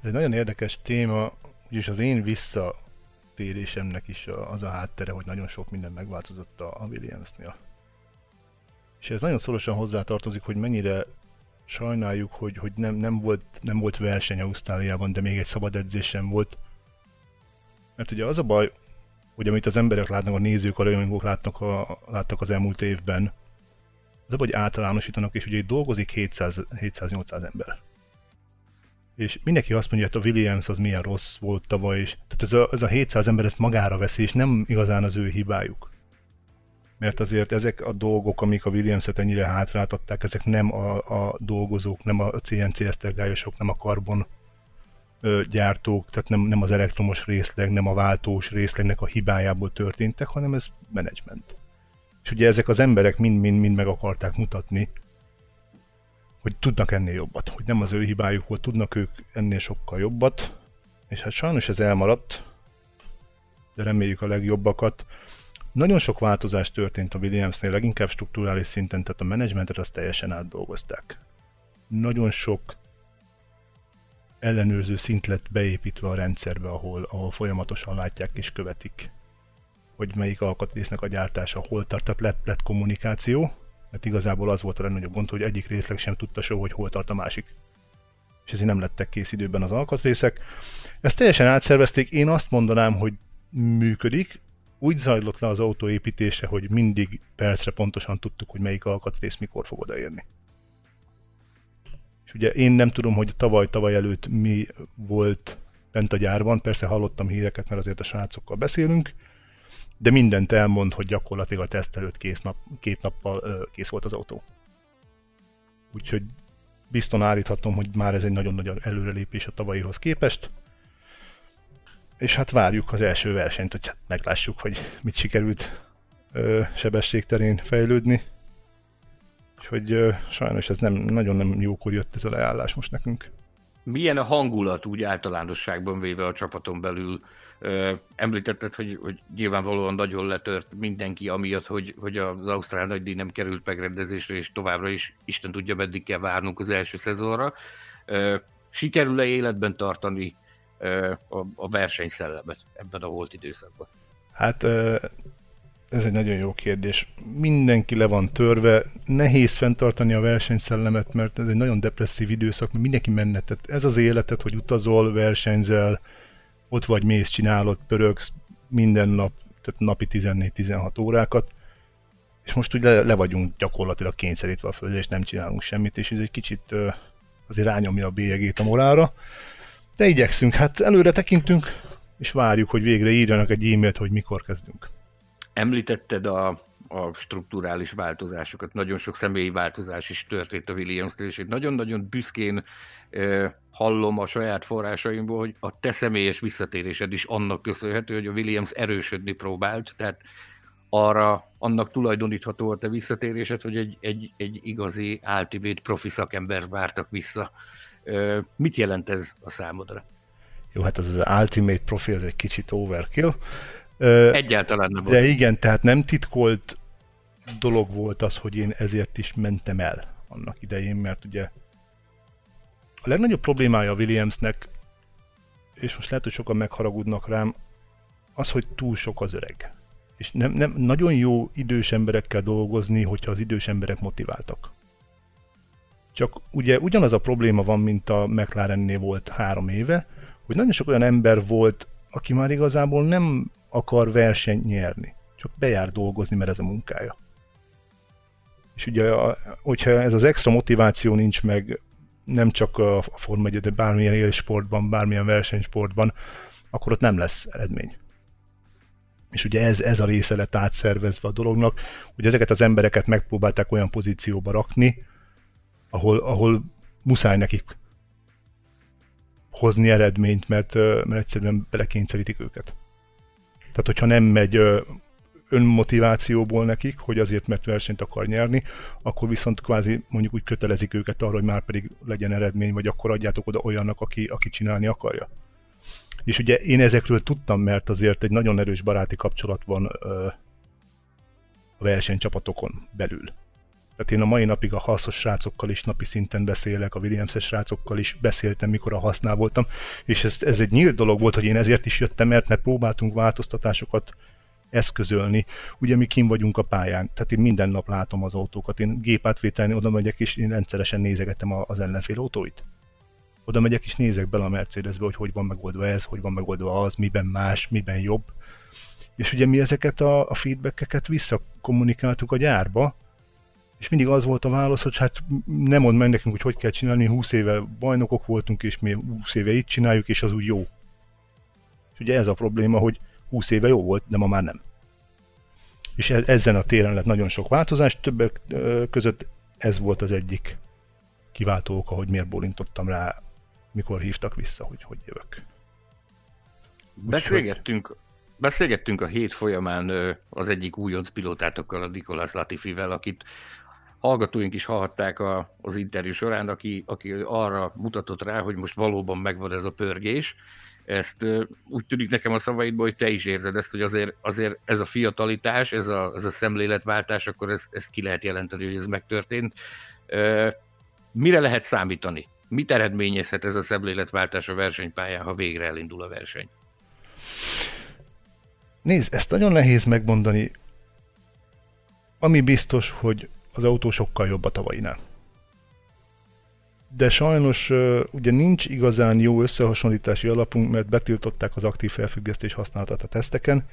F: Ez egy nagyon érdekes téma, úgyis az én visszatérésemnek is az a háttere, hogy nagyon sok minden megváltozott a Williamsnél. És ez nagyon szorosan hozzátartozik, hogy mennyire sajnáljuk, hogy, hogy nem, nem, volt, nem volt verseny Ausztráliában, de még egy szabad edzés sem volt. Mert ugye az a baj, hogy amit az emberek látnak, a nézők, a rajongók látnak, a, láttak az elmúlt évben, az a baj, hogy általánosítanak, és ugye itt dolgozik 700-800 ember. És mindenki azt mondja, hogy a Williams az milyen rossz volt tavaly, és tehát ez a, ez a 700 ember ezt magára veszi, és nem igazán az ő hibájuk mert azért ezek a dolgok, amik a Williams-et ennyire hátráltatták, ezek nem a, a dolgozók, nem a CNC esztergályosok, nem a karbon ö, gyártók, tehát nem, nem az elektromos részleg, nem a váltós részlegnek a hibájából történtek, hanem ez menedzsment. És ugye ezek az emberek mind-mind-mind meg akarták mutatni, hogy tudnak ennél jobbat, hogy nem az ő hibájuk volt, tudnak ők ennél sokkal jobbat, és hát sajnos ez elmaradt, de reméljük a legjobbakat. Nagyon sok változás történt a Williamsnél, leginkább strukturális szinten, tehát a menedzsmentet azt teljesen átdolgozták. Nagyon sok ellenőrző szint lett beépítve a rendszerbe, ahol, ahol folyamatosan látják és követik, hogy melyik alkatrésznek a gyártása hol tart, tehát lett, lett kommunikáció, mert igazából az volt a legnagyobb gond, hogy egyik részleg sem tudta soha, hogy hol tart a másik. És ezért nem lettek kész időben az alkatrészek. Ezt teljesen átszervezték, én azt mondanám, hogy működik, úgy zajlott le az autó építése, hogy mindig percre pontosan tudtuk, hogy melyik alkatrész mikor fog odaérni. És ugye én nem tudom, hogy tavaly-tavaly előtt mi volt bent a gyárban, persze hallottam híreket, mert azért a srácokkal beszélünk, de mindent elmond, hogy gyakorlatilag a teszt előtt kész nap, két nappal kész volt az autó. Úgyhogy bizton állíthatom, hogy már ez egy nagyon nagy előrelépés a tavalyihoz képest és hát várjuk az első versenyt, hogy hát meglássuk, hogy mit sikerült ö, sebességterén fejlődni. Úgyhogy ö, sajnos ez nem, nagyon nem jókor jött ez a leállás most nekünk.
E: Milyen a hangulat úgy általánosságban véve a csapaton belül? Említetted, hogy, hogy nyilvánvalóan nagyon letört mindenki amiatt, hogy, hogy az Ausztrál nagydíj nem került megrendezésre, és továbbra is Isten tudja, meddig kell várnunk az első szezonra. Sikerül-e életben tartani a, a versenyszellemet ebben a volt időszakban?
F: Hát ez egy nagyon jó kérdés. Mindenki le van törve, nehéz fenntartani a versenyszellemet, mert ez egy nagyon depresszív időszak, mert mindenki menne. Tehát ez az életet, hogy utazol, versenyzel, ott vagy mész, csinálod, pörögsz minden nap, tehát napi 14-16 órákat, és most úgy le vagyunk gyakorlatilag kényszerítve a földre, és nem csinálunk semmit, és ez egy kicsit azért rányomja a bélyegét a morálra. De igyekszünk, hát előre tekintünk, és várjuk, hogy végre írjanak egy e-mailt, hogy mikor kezdünk.
E: Említetted a, a strukturális változásokat, nagyon sok személyi változás is történt a williams és én nagyon-nagyon büszkén eh, hallom a saját forrásaimból, hogy a te személyes visszatérésed is annak köszönhető, hogy a Williams erősödni próbált, tehát arra annak tulajdonítható a te visszatérésed, hogy egy, egy, egy igazi ultimate profi szakember vártak vissza Mit jelent ez a számodra?
F: Jó, hát az az Ultimate Profi, az egy kicsit overkill.
E: Egyáltalán nem
F: volt. De igen, tehát nem titkolt dolog volt az, hogy én ezért is mentem el annak idején, mert ugye a legnagyobb problémája a Williamsnek, és most lehet, hogy sokan megharagudnak rám, az, hogy túl sok az öreg. És nem, nem, nagyon jó idős emberekkel dolgozni, hogyha az idős emberek motiváltak. Csak ugye ugyanaz a probléma van, mint a McLarennél volt három éve, hogy nagyon sok olyan ember volt, aki már igazából nem akar versenyt nyerni, csak bejár dolgozni, mert ez a munkája. És ugye, hogyha ez az extra motiváció nincs meg, nem csak a Forma 1, de bármilyen élsportban, bármilyen versenysportban, akkor ott nem lesz eredmény. és ugye ez, ez a része lett átszervezve a dolognak, hogy ezeket az embereket megpróbálták olyan pozícióba rakni, ahol, ahol muszáj nekik hozni eredményt, mert, mert egyszerűen belekényszerítik őket. Tehát, hogyha nem megy önmotivációból nekik, hogy azért, mert versenyt akar nyerni, akkor viszont kvázi mondjuk úgy kötelezik őket arra, hogy már pedig legyen eredmény, vagy akkor adjátok oda olyannak, aki, aki csinálni akarja. És ugye én ezekről tudtam, mert azért egy nagyon erős baráti kapcsolat van ö, a versenycsapatokon belül. Tehát én a mai napig a haszos srácokkal is napi szinten beszélek, a Williams-es srácokkal is beszéltem, mikor a használ voltam, és ez, ez egy nyílt dolog volt, hogy én ezért is jöttem, mert, mert próbáltunk változtatásokat eszközölni. Ugye mi kim vagyunk a pályán, tehát én minden nap látom az autókat. Én gépátvételni oda megyek, és én rendszeresen nézegetem az ellenfél autóit. Oda megyek, és nézek bele a Mercedesbe, hogy hogy van megoldva ez, hogy van megoldva az, miben más, miben jobb. És ugye mi ezeket a, a feedbackeket visszakommunikáltuk a gyárba, és mindig az volt a válasz, hogy hát nem mond meg nekünk, hogy hogy kell csinálni, 20 éve bajnokok voltunk, és mi 20 éve itt csináljuk, és az úgy jó. És ugye ez a probléma, hogy 20 éve jó volt, de ma már nem. És e- ezen a téren lett nagyon sok változás, többek között ez volt az egyik kiváltó oka, hogy miért bólintottam rá, mikor hívtak vissza, hogy hogy jövök.
E: Beszélgettünk, beszélgettünk a hét folyamán az egyik újonc pilótátokkal, a Nikolás Latifivel, akit hallgatóink is hallhatták a, az interjú során, aki, aki arra mutatott rá, hogy most valóban megvan ez a pörgés, ezt úgy tűnik nekem a szavaidból, hogy te is érzed ezt, hogy azért, azért ez a fiatalitás, ez a, ez a szemléletváltás, akkor ezt, ezt ki lehet jelenteni, hogy ez megtörtént. Mire lehet számítani? Mit eredményezhet ez a szemléletváltás a versenypályán, ha végre elindul a verseny?
F: Nézd, ezt nagyon nehéz megmondani. Ami biztos, hogy az autó sokkal jobb a tavainál de sajnos ugye nincs igazán jó összehasonlítási alapunk, mert betiltották az aktív felfüggesztés használatát a teszteken,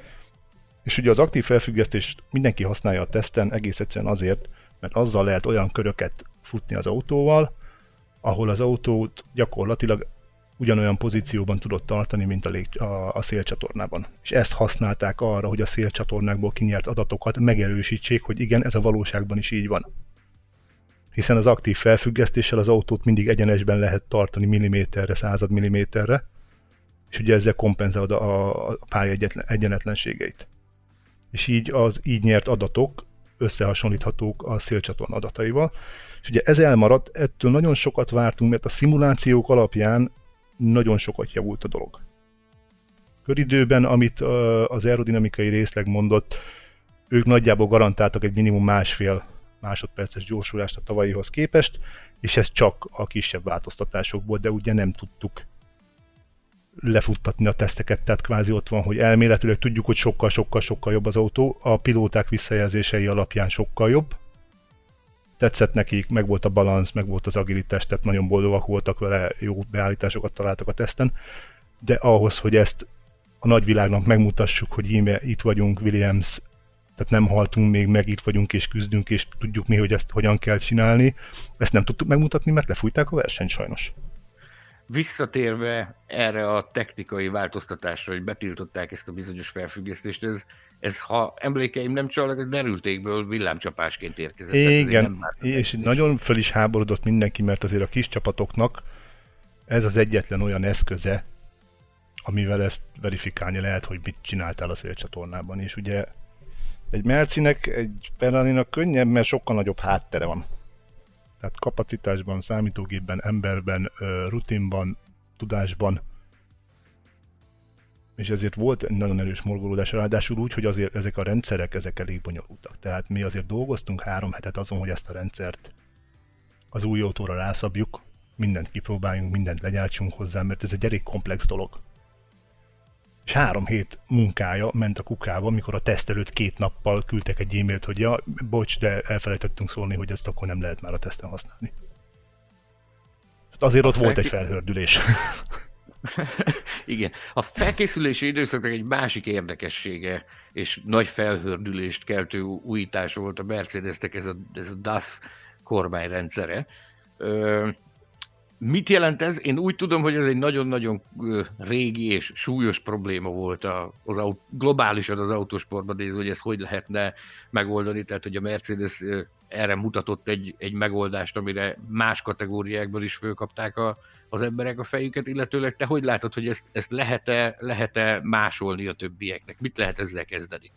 F: és ugye az aktív felfüggesztést mindenki használja a teszten egész egyszerűen azért, mert azzal lehet olyan köröket futni az autóval, ahol az autót gyakorlatilag ugyanolyan pozícióban tudott tartani, mint a, lég, a, a szélcsatornában. És ezt használták arra, hogy a szélcsatornákból kinyert adatokat megerősítsék, hogy igen, ez a valóságban is így van hiszen az aktív felfüggesztéssel az autót mindig egyenesben lehet tartani milliméterre, század milliméterre, és ugye ezzel kompenzálod a, a pálya egyenetlenségeit. És így az így nyert adatok összehasonlíthatók a szélcsatorna adataival. És ugye ez elmaradt, ettől nagyon sokat vártunk, mert a szimulációk alapján nagyon sokat javult a dolog. Köridőben, amit az aerodinamikai részleg mondott, ők nagyjából garantáltak egy minimum másfél másodperces gyorsulást a tavalyihoz képest, és ez csak a kisebb változtatásokból, de ugye nem tudtuk lefuttatni a teszteket, tehát kvázi ott van, hogy elméletileg tudjuk, hogy sokkal-sokkal-sokkal jobb az autó, a pilóták visszajelzései alapján sokkal jobb, tetszett nekik, meg volt a balansz, meg volt az agilitás, tehát nagyon boldogak voltak vele, jó beállításokat találtak a teszten, de ahhoz, hogy ezt a nagyvilágnak megmutassuk, hogy íme itt vagyunk, Williams tehát nem haltunk még meg, itt vagyunk és küzdünk, és tudjuk mi, hogy ezt hogyan kell csinálni. Ezt nem tudtuk megmutatni, mert lefújták a versenyt sajnos.
E: Visszatérve erre a technikai változtatásra, hogy betiltották ezt a bizonyos felfüggesztést, ez, ez ha emlékeim nem csalnak, ez derültékből villámcsapásként érkezett.
F: Igen, és nagyon föl is háborodott mindenki, mert azért a kis csapatoknak ez az egyetlen olyan eszköze, amivel ezt verifikálni lehet, hogy mit csináltál a szélcsatornában, és ugye egy Mercinek, egy ferrari könnyebb, mert sokkal nagyobb háttere van. Tehát kapacitásban, számítógépben, emberben, rutinban, tudásban. És ezért volt nagyon erős morgolódás, ráadásul úgy, hogy azért ezek a rendszerek, ezek elég bonyolultak. Tehát mi azért dolgoztunk három hetet azon, hogy ezt a rendszert az új autóra rászabjuk, mindent kipróbáljunk, mindent legyártsunk hozzá, mert ez egy elég komplex dolog és három hét munkája ment a kukába, amikor a teszt előtt két nappal küldtek egy e-mailt, hogy ja, bocs, de elfelejtettünk szólni, hogy ezt akkor nem lehet már a teszten használni. Hát azért ott felké... volt egy felhördülés.
E: Igen. A felkészülési időszaknak egy másik érdekessége és nagy felhördülést keltő újítás volt a Mercedesnek ez a, ez a DAS kormányrendszere. Ö, Mit jelent ez? Én úgy tudom, hogy ez egy nagyon-nagyon régi és súlyos probléma volt az aut- globálisan az autósportban nézve, hogy ezt hogy lehetne megoldani, tehát hogy a Mercedes erre mutatott egy, egy megoldást, amire más kategóriákból is fölkapták a, az emberek a fejüket, illetőleg te hogy látod, hogy ezt, ezt lehet-e, lehet-e másolni a többieknek? Mit lehet ezzel kezdeni?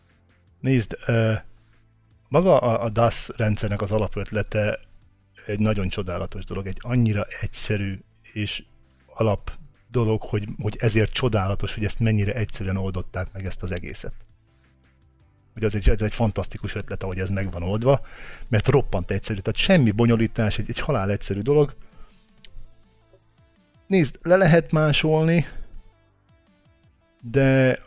F: Nézd, maga a, DAS rendszernek az alapötlete egy nagyon csodálatos dolog, egy annyira egyszerű és alap dolog, hogy, hogy ezért csodálatos, hogy ezt mennyire egyszerűen oldották meg ezt az egészet. Hogy az egy, ez egy fantasztikus ötlet, ahogy ez meg van oldva, mert roppant egyszerű, tehát semmi bonyolítás, egy, egy halál egyszerű dolog. Nézd, le lehet másolni, de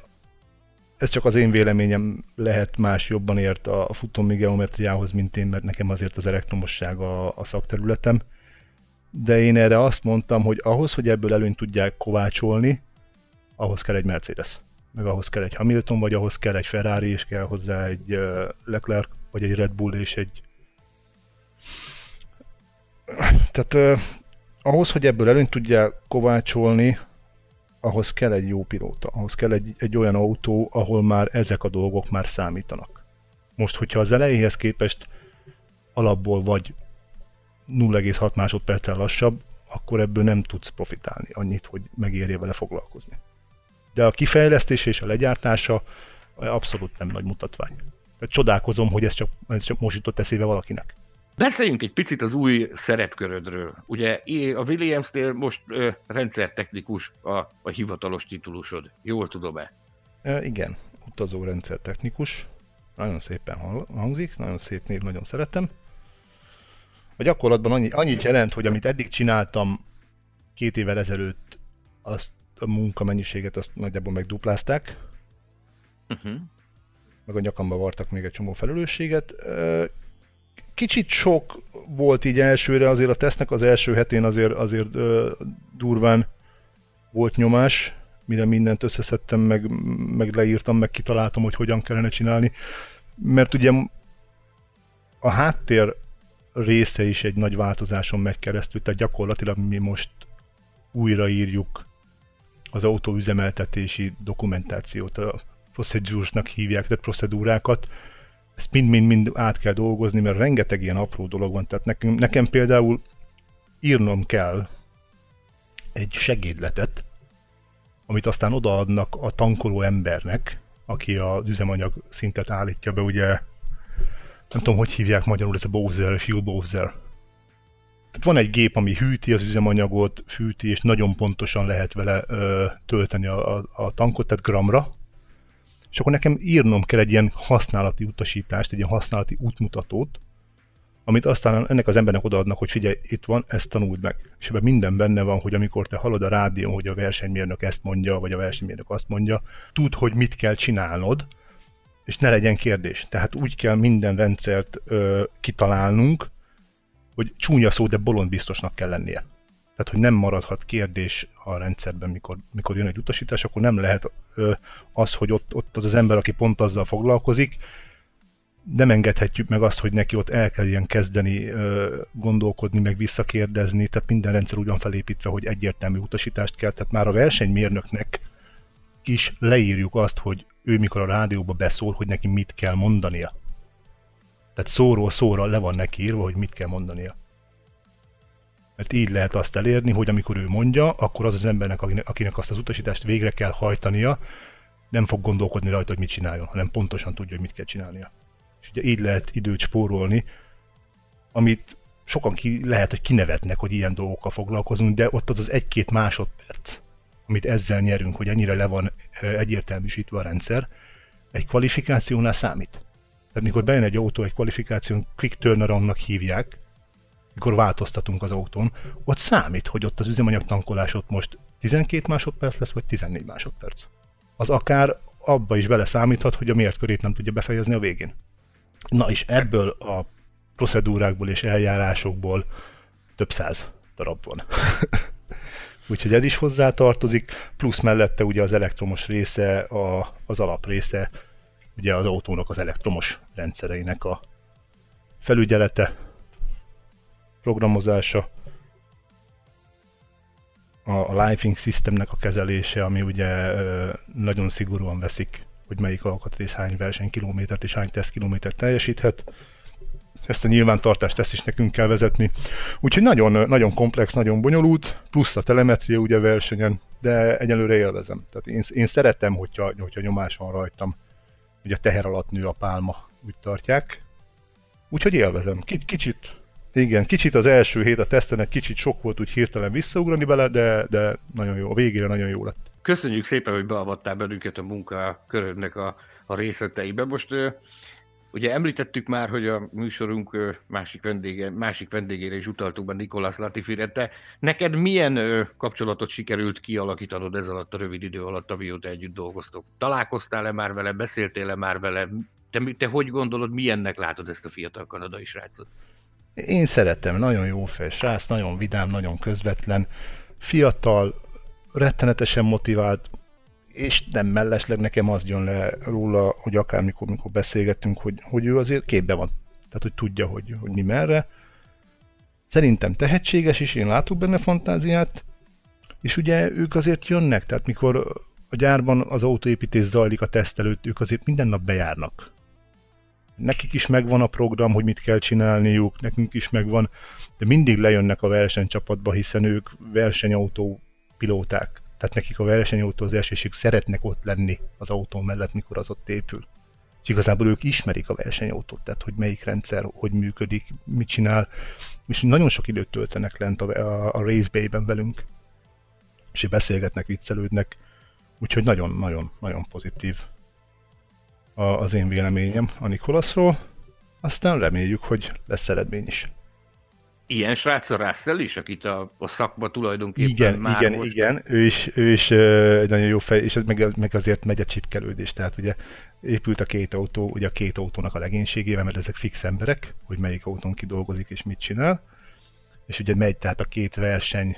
F: ez csak az én véleményem lehet más jobban ért a futómi geometriához, mint én, mert nekem azért az elektromosság a, a szakterületem. De én erre azt mondtam, hogy ahhoz, hogy ebből előnyt tudják kovácsolni, ahhoz kell egy Mercedes. Meg ahhoz kell egy Hamilton, vagy ahhoz kell egy Ferrari, és kell hozzá egy Leclerc, vagy egy Red Bull, és egy... Tehát ahhoz, hogy ebből előnyt tudják kovácsolni, ahhoz kell egy jó pilóta, ahhoz kell egy, egy olyan autó, ahol már ezek a dolgok már számítanak. Most, hogyha az elejéhez képest alapból vagy 0,6 másodperccel lassabb, akkor ebből nem tudsz profitálni annyit, hogy megérje vele foglalkozni. De a kifejlesztés és a legyártása abszolút nem nagy mutatvány. Tehát csodálkozom, hogy ez csak, ez csak most jutott eszébe valakinek.
E: Beszéljünk egy picit az új szerepkörödről. Ugye a Williamsnél most ö, rendszertechnikus a, a hivatalos titulusod. Jól tudom-e?
F: E, igen, utazó rendszertechnikus. Nagyon szépen hangzik, nagyon szép név, nagyon szeretem. A gyakorlatban annyi, annyit jelent, hogy amit eddig csináltam két évvel ezelőtt, azt a munkamennyiséget azt nagyjából megduplázták. Uh-huh. Meg a nyakamba vartak még egy csomó felelősséget kicsit sok volt így elsőre, azért a tesznek az első hetén azért, azért ö, durván volt nyomás, mire mindent összeszedtem, meg, meg leírtam, meg kitaláltam, hogy hogyan kellene csinálni. Mert ugye a háttér része is egy nagy változáson megy keresztül, tehát gyakorlatilag mi most újraírjuk az autóüzemeltetési dokumentációt, a procedures-nak hívják, tehát procedúrákat, ezt mind-mind-mind át kell dolgozni, mert rengeteg ilyen apró dolog van. Tehát nekem, nekem például írnom kell egy segédletet, amit aztán odaadnak a tankoló embernek, aki az üzemanyag szintet állítja be, ugye nem tudom, hogy hívják magyarul, ez a Bowser, Fuel Bowser. Tehát van egy gép, ami hűti az üzemanyagot, fűti, és nagyon pontosan lehet vele ö, tölteni a, a, a tankot, tehát gramra, és akkor nekem írnom kell egy ilyen használati utasítást, egy ilyen használati útmutatót, amit aztán ennek az embernek odaadnak, hogy figyelj, itt van, ezt tanuld meg. És ebben minden benne van, hogy amikor te hallod a rádión, hogy a versenymérnök ezt mondja, vagy a versenymérnök azt mondja, tud, hogy mit kell csinálnod, és ne legyen kérdés. Tehát úgy kell minden rendszert ö, kitalálnunk, hogy csúnya szó, de bolond biztosnak kell lennie. Tehát, hogy nem maradhat kérdés a rendszerben, mikor, mikor jön egy utasítás, akkor nem lehet ö, az, hogy ott, ott az az ember, aki pont azzal foglalkozik, nem engedhetjük meg azt, hogy neki ott el kell ilyen kezdeni ö, gondolkodni, meg visszakérdezni, tehát minden rendszer ugyan felépítve, hogy egyértelmű utasítást kell, tehát már a versenymérnöknek is leírjuk azt, hogy ő mikor a rádióba beszól, hogy neki mit kell mondania. Tehát szóról szóra le van neki írva, hogy mit kell mondania mert így lehet azt elérni, hogy amikor ő mondja, akkor az az embernek, akinek azt az utasítást végre kell hajtania, nem fog gondolkodni rajta, hogy mit csináljon, hanem pontosan tudja, hogy mit kell csinálnia. És ugye így lehet időt spórolni, amit sokan ki, lehet, hogy kinevetnek, hogy ilyen dolgokkal foglalkozunk, de ott az az egy-két másodperc, amit ezzel nyerünk, hogy ennyire le van egyértelműsítve a rendszer, egy kvalifikációnál számít. Tehát mikor bejön egy autó egy kvalifikáción, quick turnaroundnak hívják, mikor változtatunk az autón, ott számít, hogy ott az üzemanyag tankolás ott most 12 másodperc lesz, vagy 14 másodperc. Az akár abba is bele számíthat, hogy a mért körét nem tudja befejezni a végén. Na és ebből a procedúrákból és eljárásokból több száz darab van. Úgyhogy ez is hozzá tartozik, plusz mellette ugye az elektromos része, a, az alaprésze, ugye az autónak az elektromos rendszereinek a felügyelete, programozása. a, a Lifing Systemnek a kezelése, ami ugye nagyon szigorúan veszik, hogy melyik alkatrész hány versenykilométert és hány tesztkilométert teljesíthet. Ezt a nyilvántartást ezt is nekünk kell vezetni. Úgyhogy nagyon, nagyon komplex, nagyon bonyolult, plusz a telemetria ugye versenyen, de egyelőre élvezem. Tehát én, én szeretem, hogyha, hogyha nyomás van rajtam, hogy a teher alatt nő a pálma, úgy tartják. Úgyhogy élvezem. Kicsit igen, kicsit az első hét a teszten kicsit sok volt úgy hirtelen visszaugrani bele, de, de nagyon jó, a végére nagyon jó lett.
E: Köszönjük szépen, hogy beavattál bennünket a munkakörödnek a, a részleteibe. Most ugye említettük már, hogy a műsorunk másik, vendége, másik vendégére is utaltuk be Nikolász Latifire. Te neked milyen kapcsolatot sikerült kialakítanod ez alatt a rövid idő alatt, amióta együtt dolgoztok? Találkoztál-e már vele, beszéltél-e már vele? Te, te hogy gondolod, milyennek látod ezt a fiatal kanadai srácot?
F: Én szeretem, nagyon jó fej nagyon vidám, nagyon közvetlen, fiatal, rettenetesen motivált, és nem mellesleg nekem az jön le róla, hogy akármikor mikor beszélgetünk, hogy, hogy ő azért képbe van. Tehát, hogy tudja, hogy, hogy mi merre. Szerintem tehetséges is, én látok benne fantáziát, és ugye ők azért jönnek, tehát mikor a gyárban az autóépítés zajlik a teszt előtt, ők azért minden nap bejárnak nekik is megvan a program, hogy mit kell csinálniuk, nekünk is megvan, de mindig lejönnek a versenycsapatba, hiszen ők versenyautó pilóták. Tehát nekik a versenyautózás, és ők szeretnek ott lenni az autó mellett, mikor az ott épül. És igazából ők ismerik a versenyautót, tehát hogy melyik rendszer, hogy működik, mit csinál, és nagyon sok időt töltenek lent a, a, a Race Bay-ben velünk, és beszélgetnek, viccelődnek, úgyhogy nagyon-nagyon-nagyon pozitív az én véleményem a Nikolaszról, aztán reméljük, hogy lesz eredmény is.
E: Ilyen srác a Russell is, akit a, a szakma tulajdonképpen
F: igen,
E: már
F: Igen, most... igen, ő is, ő is uh, nagyon jó fej, és meg, meg azért megy a csipkelődés, tehát ugye épült a két autó, ugye a két autónak a legénységével, mert ezek fix emberek, hogy melyik autón kidolgozik és mit csinál, és ugye megy tehát a két verseny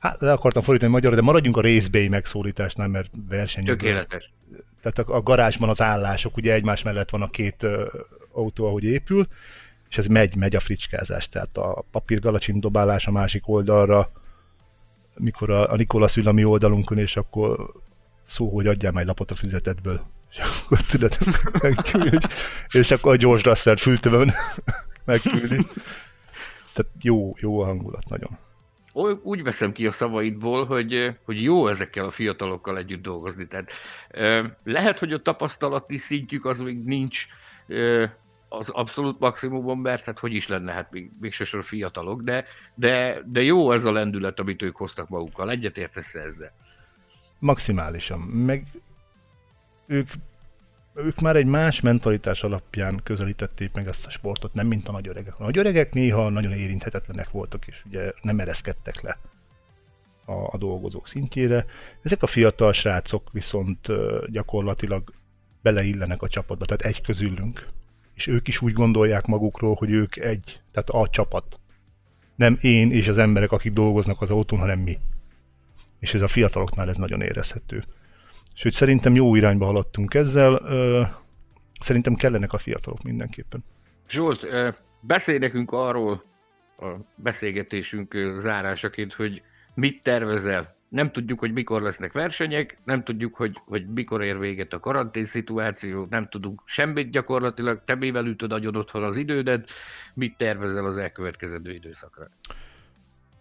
F: Hát le akartam fordítani magyarra, de maradjunk a részbély megszólításnál, mert verseny.
E: Tökéletes.
F: Tehát a, a garázsban az állások, ugye egymás mellett van a két uh, autó, ahogy épül, és ez megy, megy a fricskázás. Tehát a papírgalacsin dobálás a másik oldalra, mikor a, a Nikola ül a mi oldalunkon, és akkor szó, hogy adjál egy lapot a füzetedből. És akkor tudod, megküldi, és akkor a George Russell fültőben megküldi. Tehát jó, jó a hangulat nagyon
E: úgy veszem ki a szavaidból, hogy, hogy jó ezekkel a fiatalokkal együtt dolgozni. Tehát lehet, hogy a tapasztalati szintjük az még nincs az abszolút maximumban, mert hát hogy is lenne, hát még, még sosem fiatalok, de, de, de jó ez a lendület, amit ők hoztak magukkal. Egyetértesz ezzel?
F: Maximálisan. Meg ők ők már egy más mentalitás alapján közelítették meg ezt a sportot, nem mint a nagy öregek. A nagy öregek néha nagyon érinthetetlenek voltak, és ugye nem ereszkedtek le a, a dolgozók szintjére. Ezek a fiatal srácok viszont gyakorlatilag beleillenek a csapatba, tehát egy közülünk. És ők is úgy gondolják magukról, hogy ők egy, tehát a csapat. Nem én és az emberek, akik dolgoznak az autón, hanem mi. És ez a fiataloknál ez nagyon érezhető. Sőt, szerintem jó irányba haladtunk ezzel. Szerintem kellenek a fiatalok mindenképpen.
E: Zsolt, beszélj nekünk arról a beszélgetésünk zárásaként, hogy mit tervezel. Nem tudjuk, hogy mikor lesznek versenyek, nem tudjuk, hogy, hogy mikor ér véget a karantén szituáció, nem tudunk semmit gyakorlatilag, te mivel ütöd agyon otthon az idődet, mit tervezel az elkövetkezendő időszakra?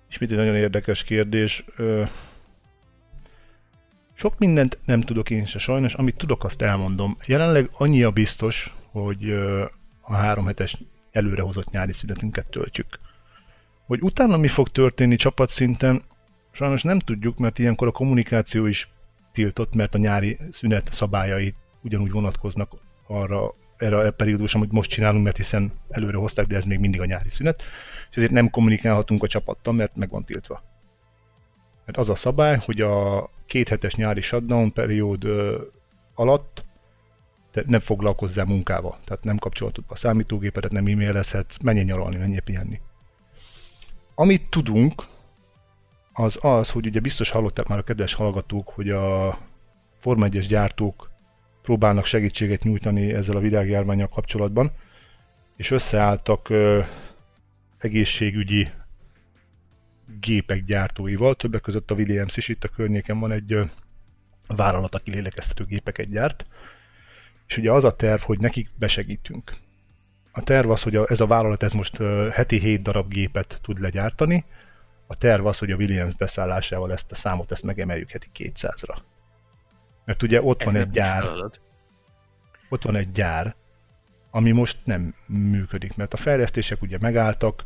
F: Ismét egy nagyon érdekes kérdés. Sok mindent nem tudok én se sajnos, amit tudok, azt elmondom. Jelenleg annyi a biztos, hogy a három hetes előrehozott nyári szünetünket töltjük. Hogy utána mi fog történni csapatszinten, sajnos nem tudjuk, mert ilyenkor a kommunikáció is tiltott, mert a nyári szünet szabályai ugyanúgy vonatkoznak arra, erre a periódusra, amit most csinálunk, mert hiszen előre hozták, de ez még mindig a nyári szünet, és ezért nem kommunikálhatunk a csapattal, mert meg van tiltva. Mert az a szabály, hogy a kéthetes nyári shutdown periód alatt te nem foglalkozzál munkával. Tehát nem kapcsolatod a számítógépedet, nem e-mailezhetsz, menjen nyaralni, menjen pihenni. Amit tudunk, az az, hogy ugye biztos hallották már a kedves hallgatók, hogy a Forma 1 gyártók próbálnak segítséget nyújtani ezzel a világjárványjal kapcsolatban, és összeálltak ö, egészségügyi gépek gyártóival, többek között a Williams is itt a környéken van egy vállalat, aki lélegeztető gépeket gyárt, és ugye az a terv, hogy nekik besegítünk. A terv az, hogy a, ez a vállalat ez most heti 7 darab gépet tud legyártani, a terv az, hogy a Williams beszállásával ezt a számot ezt megemeljük heti 200-ra. Mert ugye ott van egy gyár, ott van egy gyár, ami most nem működik, mert a fejlesztések ugye megálltak,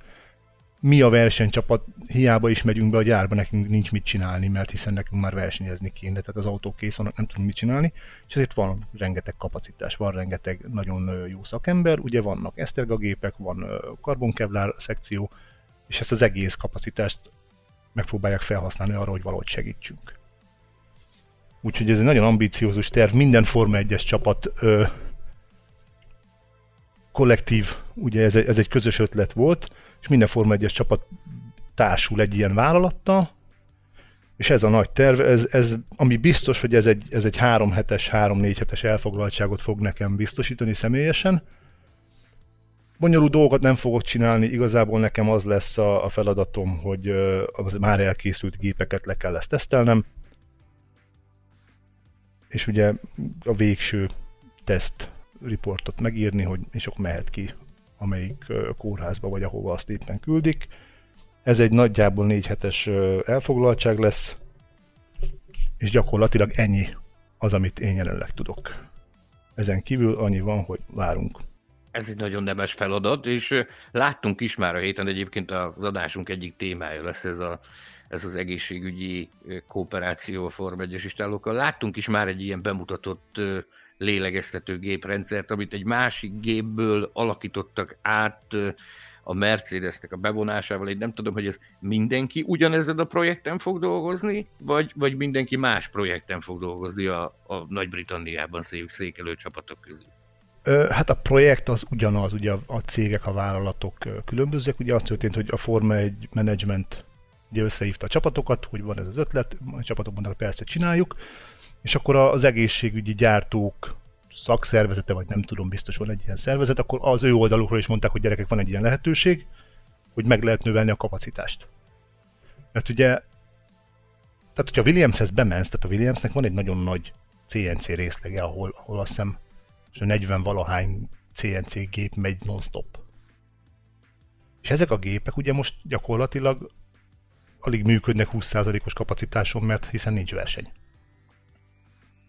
F: mi a versenycsapat, hiába is megyünk be a gyárba, nekünk nincs mit csinálni, mert hiszen nekünk már versenyezni kéne, tehát az autók kész vannak, nem tudunk mit csinálni, és ezért van rengeteg kapacitás, van rengeteg nagyon jó szakember, ugye vannak Eszterga gépek, van karbonkevlár szekció, és ezt az egész kapacitást megpróbálják felhasználni arra, hogy valahogy segítsünk. Úgyhogy ez egy nagyon ambíciózus terv, minden Forma 1-es csapat ö, kollektív, ugye ez ez egy közös ötlet volt, és minden Forma 1-es csapat társul egy ilyen vállalattal, és ez a nagy terv, ez, ez, ami biztos, hogy ez egy, ez egy három hetes, három-négy hetes elfoglaltságot fog nekem biztosítani személyesen. Bonyolult dolgokat nem fogok csinálni, igazából nekem az lesz a, a feladatom, hogy az már elkészült gépeket le kell ezt tesztelnem, és ugye a végső teszt riportot megírni, hogy és akkor mehet ki amelyik kórházba vagy ahova azt éppen küldik. Ez egy nagyjából négy hetes elfoglaltság lesz, és gyakorlatilag ennyi az, amit én jelenleg tudok. Ezen kívül annyi van, hogy várunk.
E: Ez egy nagyon nemes feladat, és láttunk is már a héten egyébként az adásunk egyik témája lesz ez, a, ez az egészségügyi kooperáció a Form 1 Láttunk is már egy ilyen bemutatott lélegeztető géprendszert, amit egy másik gépből alakítottak át a Mercedesnek a bevonásával. Én nem tudom, hogy ez mindenki ugyanezen a projekten fog dolgozni, vagy, vagy mindenki más projekten fog dolgozni a, a Nagy-Britanniában székelő csapatok közül.
F: Hát a projekt az ugyanaz, ugye a cégek, a vállalatok különbözőek. Ugye azt történt, hogy a Forma egy management ugye összehívta a csapatokat, hogy van ez az ötlet, a csapatok mondták, persze csináljuk, és akkor az egészségügyi gyártók szakszervezete, vagy nem tudom, biztos van egy ilyen szervezet, akkor az ő oldalukról is mondták, hogy gyerekek, van egy ilyen lehetőség, hogy meg lehet növelni a kapacitást. Mert ugye, tehát hogyha Williamshez bemensz, tehát a Williamsnek van egy nagyon nagy CNC részlege, ahol, ahol azt hiszem, és a 40 valahány CNC gép megy non-stop. És ezek a gépek ugye most gyakorlatilag alig működnek 20%-os kapacitáson, mert hiszen nincs verseny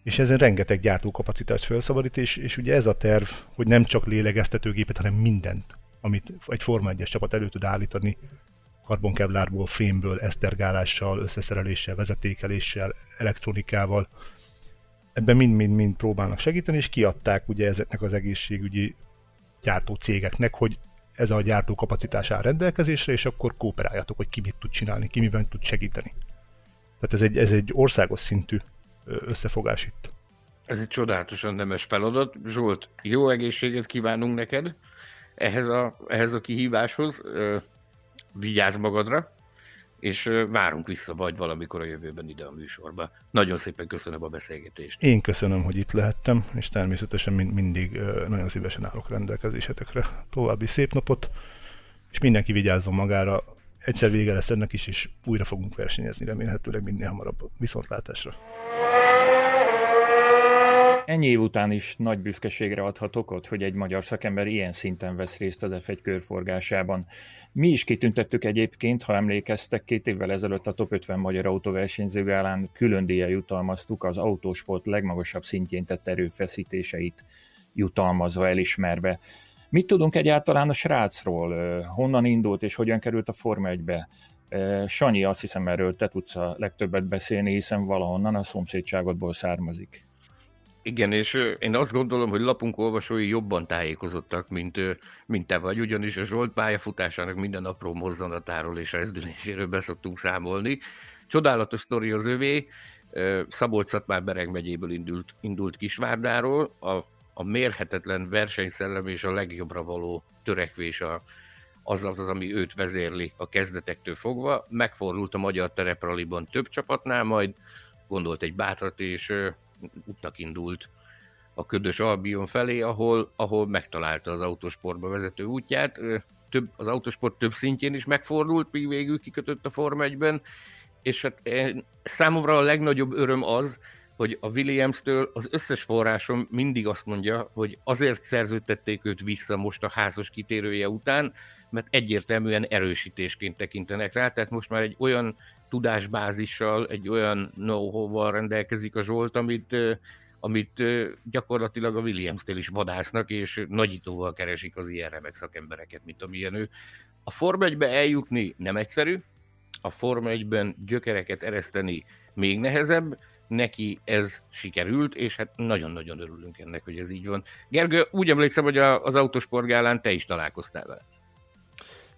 F: és ezen rengeteg gyártókapacitást felszabadít, és, és ugye ez a terv, hogy nem csak lélegeztetőgépet, hanem mindent, amit egy Forma 1 csapat elő tud állítani, karbonkevlárból, fémből, esztergálással, összeszereléssel, vezetékeléssel, elektronikával, ebben mind-mind-mind próbálnak segíteni, és kiadták ugye ezeknek az egészségügyi gyártó cégeknek, hogy ez a gyártó kapacitás áll rendelkezésre, és akkor kooperáljatok, hogy ki mit tud csinálni, ki miben tud segíteni. Tehát ez egy, ez egy országos szintű összefogás itt.
E: Ez egy csodálatosan nemes feladat. Zsolt, jó egészséget kívánunk neked ehhez a, ehhez a kihíváshoz. Vigyázz magadra, és várunk vissza vagy valamikor a jövőben ide a műsorba. Nagyon szépen köszönöm a beszélgetést.
F: Én köszönöm, hogy itt lehettem, és természetesen mind, mindig nagyon szívesen állok rendelkezésetekre. További szép napot, és mindenki vigyázzon magára. Egyszer vége lesz ennek is, és újra fogunk versenyezni, remélhetőleg minél hamarabb. Viszontlátásra!
C: Ennyi év után is nagy büszkeségre adhat okot, hogy egy magyar szakember ilyen szinten vesz részt az F1 körforgásában. Mi is kitüntettük egyébként, ha emlékeztek, két évvel ezelőtt a Top 50 magyar autóversenyző állán külön díjjal jutalmaztuk az autósport legmagasabb szintjén tett erőfeszítéseit jutalmazva, elismerve. Mit tudunk egyáltalán a srácról? Honnan indult és hogyan került a Forma 1-be? Sanyi, azt hiszem erről te tudsz a legtöbbet beszélni, hiszen valahonnan a szomszédságodból származik.
E: Igen, és én azt gondolom, hogy lapunk olvasói jobban tájékozottak, mint, mint te vagy, ugyanis a Zsolt pályafutásának minden apró mozzanatáról és rezdüléséről beszoktunk számolni. Csodálatos sztori az övé, szabolcs már Bereg megyéből indult, indult Kisvárdáról, a, a mérhetetlen versenyszellem és a legjobbra való törekvés a, az az, ami őt vezérli a kezdetektől fogva. Megfordult a magyar terepraliban több csapatnál, majd gondolt egy bátrat, és útnak indult a ködös Albion felé, ahol, ahol megtalálta az autósportba vezető útját. több, az autosport több szintjén is megfordult, míg végül kikötött a Forma 1-ben, és hát számomra a legnagyobb öröm az, hogy a Williams-től az összes forrásom mindig azt mondja, hogy azért szerződtették őt vissza most a házas kitérője után, mert egyértelműen erősítésként tekintenek rá, tehát most már egy olyan tudásbázissal, egy olyan know-how-val rendelkezik a Zsolt, amit, amit gyakorlatilag a Williams-tél is vadásznak, és nagyítóval keresik az ilyen remek szakembereket, mint amilyen ő. A Forma 1 eljutni nem egyszerű, a Forma 1-ben gyökereket ereszteni még nehezebb, neki ez sikerült, és hát nagyon-nagyon örülünk ennek, hogy ez így van. Gergő, úgy emlékszem, hogy az autosportgálán te is találkoztál vele.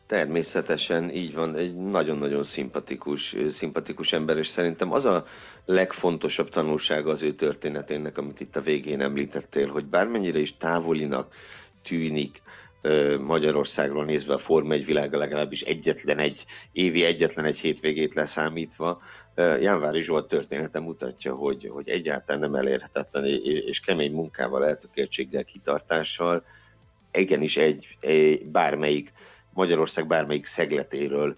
D: Természetesen így van, egy nagyon-nagyon szimpatikus, szimpatikus ember, és szerintem az a legfontosabb tanulsága az ő történetének, amit itt a végén említettél, hogy bármennyire is távolinak tűnik Magyarországról nézve a Forma egy világa legalábbis egyetlen egy, évi egyetlen egy hétvégét leszámítva, Jánvári Zsolt története mutatja, hogy, hogy egyáltalán nem elérhetetlen és kemény munkával, eltökéltséggel, kitartással, igenis egy, egy bármelyik Magyarország bármelyik szegletéről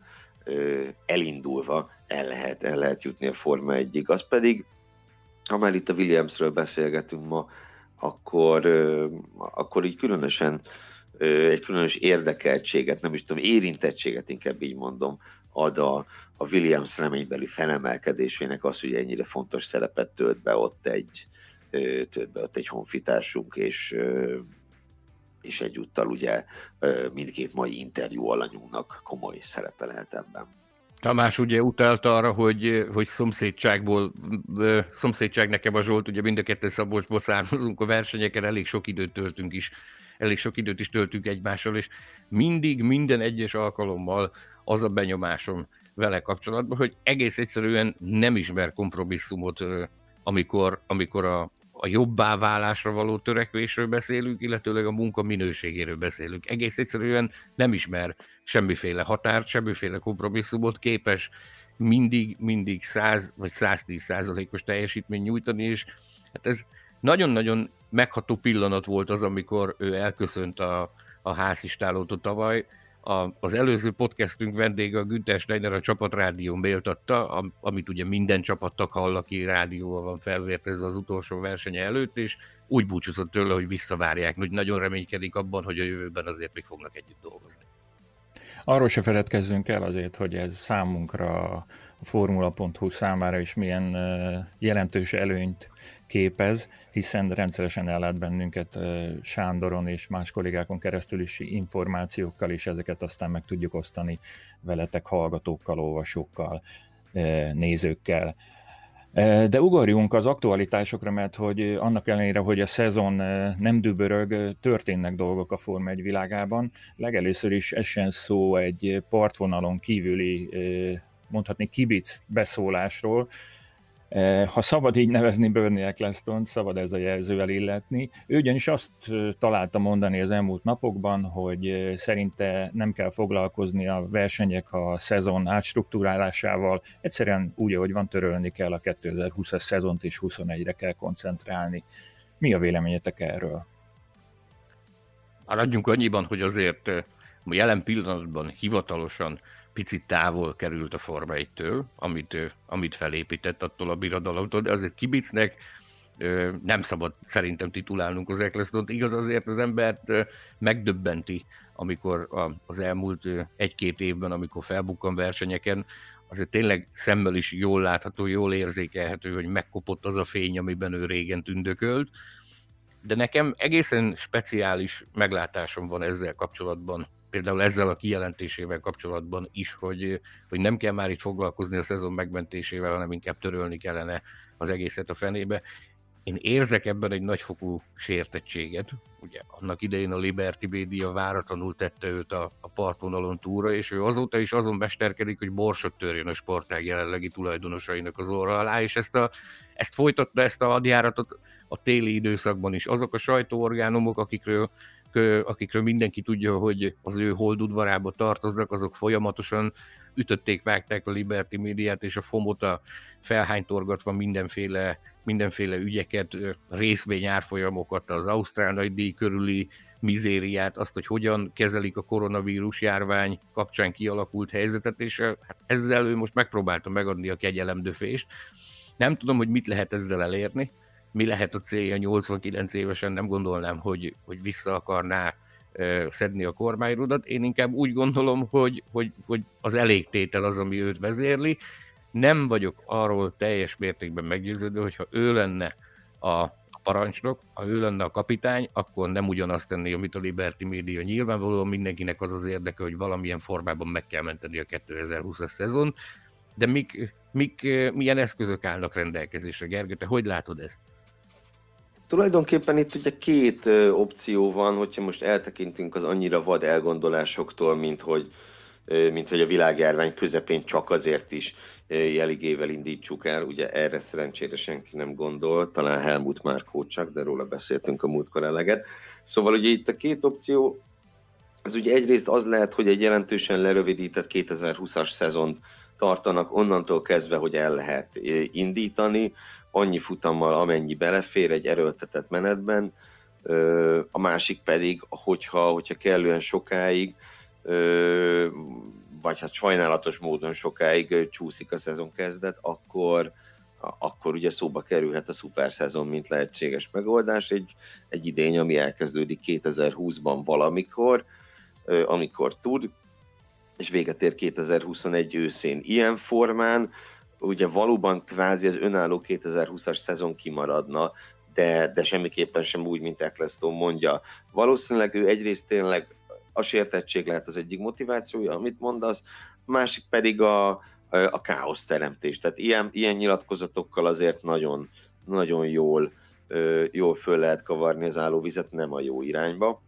D: elindulva el lehet, el lehet jutni a Forma 1 Az pedig, ha már itt a Williamsről beszélgetünk ma, akkor, akkor így különösen egy különös érdekeltséget, nem is tudom, érintettséget inkább így mondom, ad a, a Williams reménybeli felemelkedésének az, hogy ennyire fontos szerepet tölt be ott egy, tölt be ott egy honfitársunk, és és egyúttal ugye mindkét mai interjú alanyunknak komoly szerepe lehet ebben.
E: Tamás ugye utalt arra, hogy, hogy szomszédságból, szomszédság nekem a Zsolt, ugye mind a kettő Szabolcsból származunk a versenyeken, elég sok időt töltünk is, elég sok időt is töltünk egymással, és mindig, minden egyes alkalommal az a benyomásom vele kapcsolatban, hogy egész egyszerűen nem ismer kompromisszumot, amikor, amikor a, a jobbá válásra való törekvésről beszélünk, illetőleg a munka minőségéről beszélünk. Egész egyszerűen nem ismer semmiféle határt, semmiféle kompromisszumot, képes mindig, mindig 100 vagy 110 százalékos teljesítmény nyújtani, és hát ez nagyon-nagyon megható pillanat volt az, amikor ő elköszönt a, a házistálótól tavaly, a, az előző podcastünk vendége a Günther Steiner a csapatrádió méltatta, amit ugye minden csapattag hall, aki rádióval van felvértezve az utolsó versenye előtt, és úgy búcsúzott tőle, hogy visszavárják, hogy nagyon reménykedik abban, hogy a jövőben azért még fognak együtt dolgozni.
C: Arról se feledkezzünk el azért, hogy ez számunkra a formula.hu számára is milyen jelentős előnyt képez, hiszen rendszeresen ellát bennünket Sándoron és más kollégákon keresztül is információkkal, és ezeket aztán meg tudjuk osztani veletek hallgatókkal, olvasókkal, nézőkkel. De ugorjunk az aktualitásokra, mert hogy annak ellenére, hogy a szezon nem dübörög, történnek dolgok a Forma 1 világában. Legelőször is essen szó egy partvonalon kívüli, mondhatni kibic beszólásról, Eh, ha szabad így nevezni Bernie Eccleston, szabad ez a jelzővel illetni. Ő ugyanis azt eh, találta mondani az elmúlt napokban, hogy eh, szerinte nem kell foglalkozni a versenyek a szezon átstruktúrálásával, egyszerűen úgy, ahogy van, törölni kell a 2020-as szezont és 21-re kell koncentrálni. Mi a véleményetek erről?
E: Maradjunk annyiban, hogy azért jelen pillanatban hivatalosan picit távol került a Forma 1-től, amit, amit felépített attól a birodalomtól, de azért kibicnek nem szabad szerintem titulálnunk az Ecclestont. Igaz azért az embert megdöbbenti, amikor az elmúlt egy-két évben, amikor felbukkan versenyeken, azért tényleg szemmel is jól látható, jól érzékelhető, hogy megkopott az a fény, amiben ő régen tündökölt. De nekem egészen speciális meglátásom van ezzel kapcsolatban például ezzel a kijelentésével kapcsolatban is, hogy, hogy nem kell már itt foglalkozni a szezon megmentésével, hanem inkább törölni kellene az egészet a fenébe. Én érzek ebben egy nagyfokú sértettséget. Ugye annak idején a Liberty Media váratlanul tette őt a, a partvonalon túra, és ő azóta is azon mesterkedik, hogy borsot törjön a sportág jelenlegi tulajdonosainak az orra alá, és ezt, a, ezt folytatta, ezt a hadjáratot a téli időszakban is. Azok a sajtóorgánumok, akikről akikről mindenki tudja, hogy az ő holdudvarába tartoznak, azok folyamatosan ütötték, vágták a Liberty médiát és a Fomota felhánytorgatva mindenféle, mindenféle ügyeket, részvény árfolyamokat, az Ausztrál díj körüli mizériát, azt, hogy hogyan kezelik a koronavírus járvány kapcsán kialakult helyzetet, és hát ezzel ő most megpróbálta megadni a kegyelemdöfést. Nem tudom, hogy mit lehet ezzel elérni, mi lehet a célja 89 évesen, nem gondolnám, hogy, hogy vissza akarná szedni a kormányrudat. Én inkább úgy gondolom, hogy, hogy, hogy az elégtétel az, ami őt vezérli. Nem vagyok arról teljes mértékben meggyőződő, hogyha ő lenne a parancsnok, ha ő lenne a kapitány, akkor nem ugyanazt tenné, amit a Liberty Media. Nyilvánvalóan mindenkinek az az érdeke, hogy valamilyen formában meg kell menteni a 2020-as szezon, de mik, mik, milyen eszközök állnak rendelkezésre, Gergő, te hogy látod ezt?
D: Tulajdonképpen itt ugye két opció van, hogyha most eltekintünk az annyira vad elgondolásoktól, mint hogy, mint hogy a világjárvány közepén csak azért is jeligével indítsuk el. Ugye erre szerencsére senki nem gondol, talán Helmut Márkó csak, de róla beszéltünk a múltkor eleget. Szóval ugye itt a két opció, az ugye egyrészt az lehet, hogy egy jelentősen lerövidített 2020-as szezont tartanak onnantól kezdve, hogy el lehet indítani, annyi futammal, amennyi belefér egy erőltetett menetben, a másik pedig, hogyha, hogyha kellően sokáig, vagy hát sajnálatos módon sokáig csúszik a szezon kezdet, akkor, akkor ugye szóba kerülhet a szuper szezon, mint lehetséges megoldás. Egy, egy idény, ami elkezdődik 2020-ban valamikor, amikor tud, és véget ér 2021 őszén ilyen formán, ugye valóban kvázi az önálló 2020-as szezon kimaradna, de, de semmiképpen sem úgy, mint Eccleston mondja. Valószínűleg ő egyrészt tényleg a sértettség lehet az egyik motivációja, amit mondasz, másik pedig a, a káosz teremtés. Tehát ilyen, ilyen nyilatkozatokkal azért nagyon, nagyon jól, jól föl lehet kavarni az állóvizet, nem a jó irányba.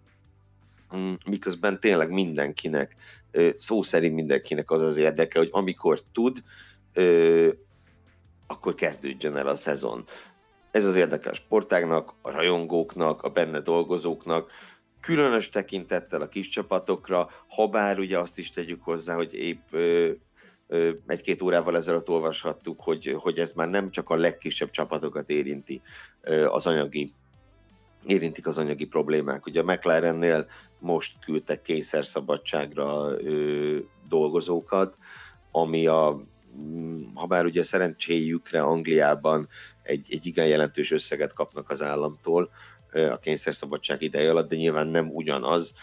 D: Mm, miközben tényleg mindenkinek, szó szerint mindenkinek az az érdeke, hogy amikor tud, akkor kezdődjön el a szezon. Ez az érdekes sportágnak, a rajongóknak, a benne dolgozóknak, különös tekintettel a kis csapatokra, ha bár ugye azt is tegyük hozzá, hogy épp egy-két órával ezelőtt olvashattuk, hogy, hogy ez már nem csak a legkisebb csapatokat érinti az anyagi érintik az anyagi problémák. Ugye a McLarennél most küldtek kényszerszabadságra ö, dolgozókat, ami a ha bár ugye szerencséjükre Angliában egy, egy igen jelentős összeget kapnak az államtól a kényszerszabadság ideje alatt, de nyilván nem ugyanaz,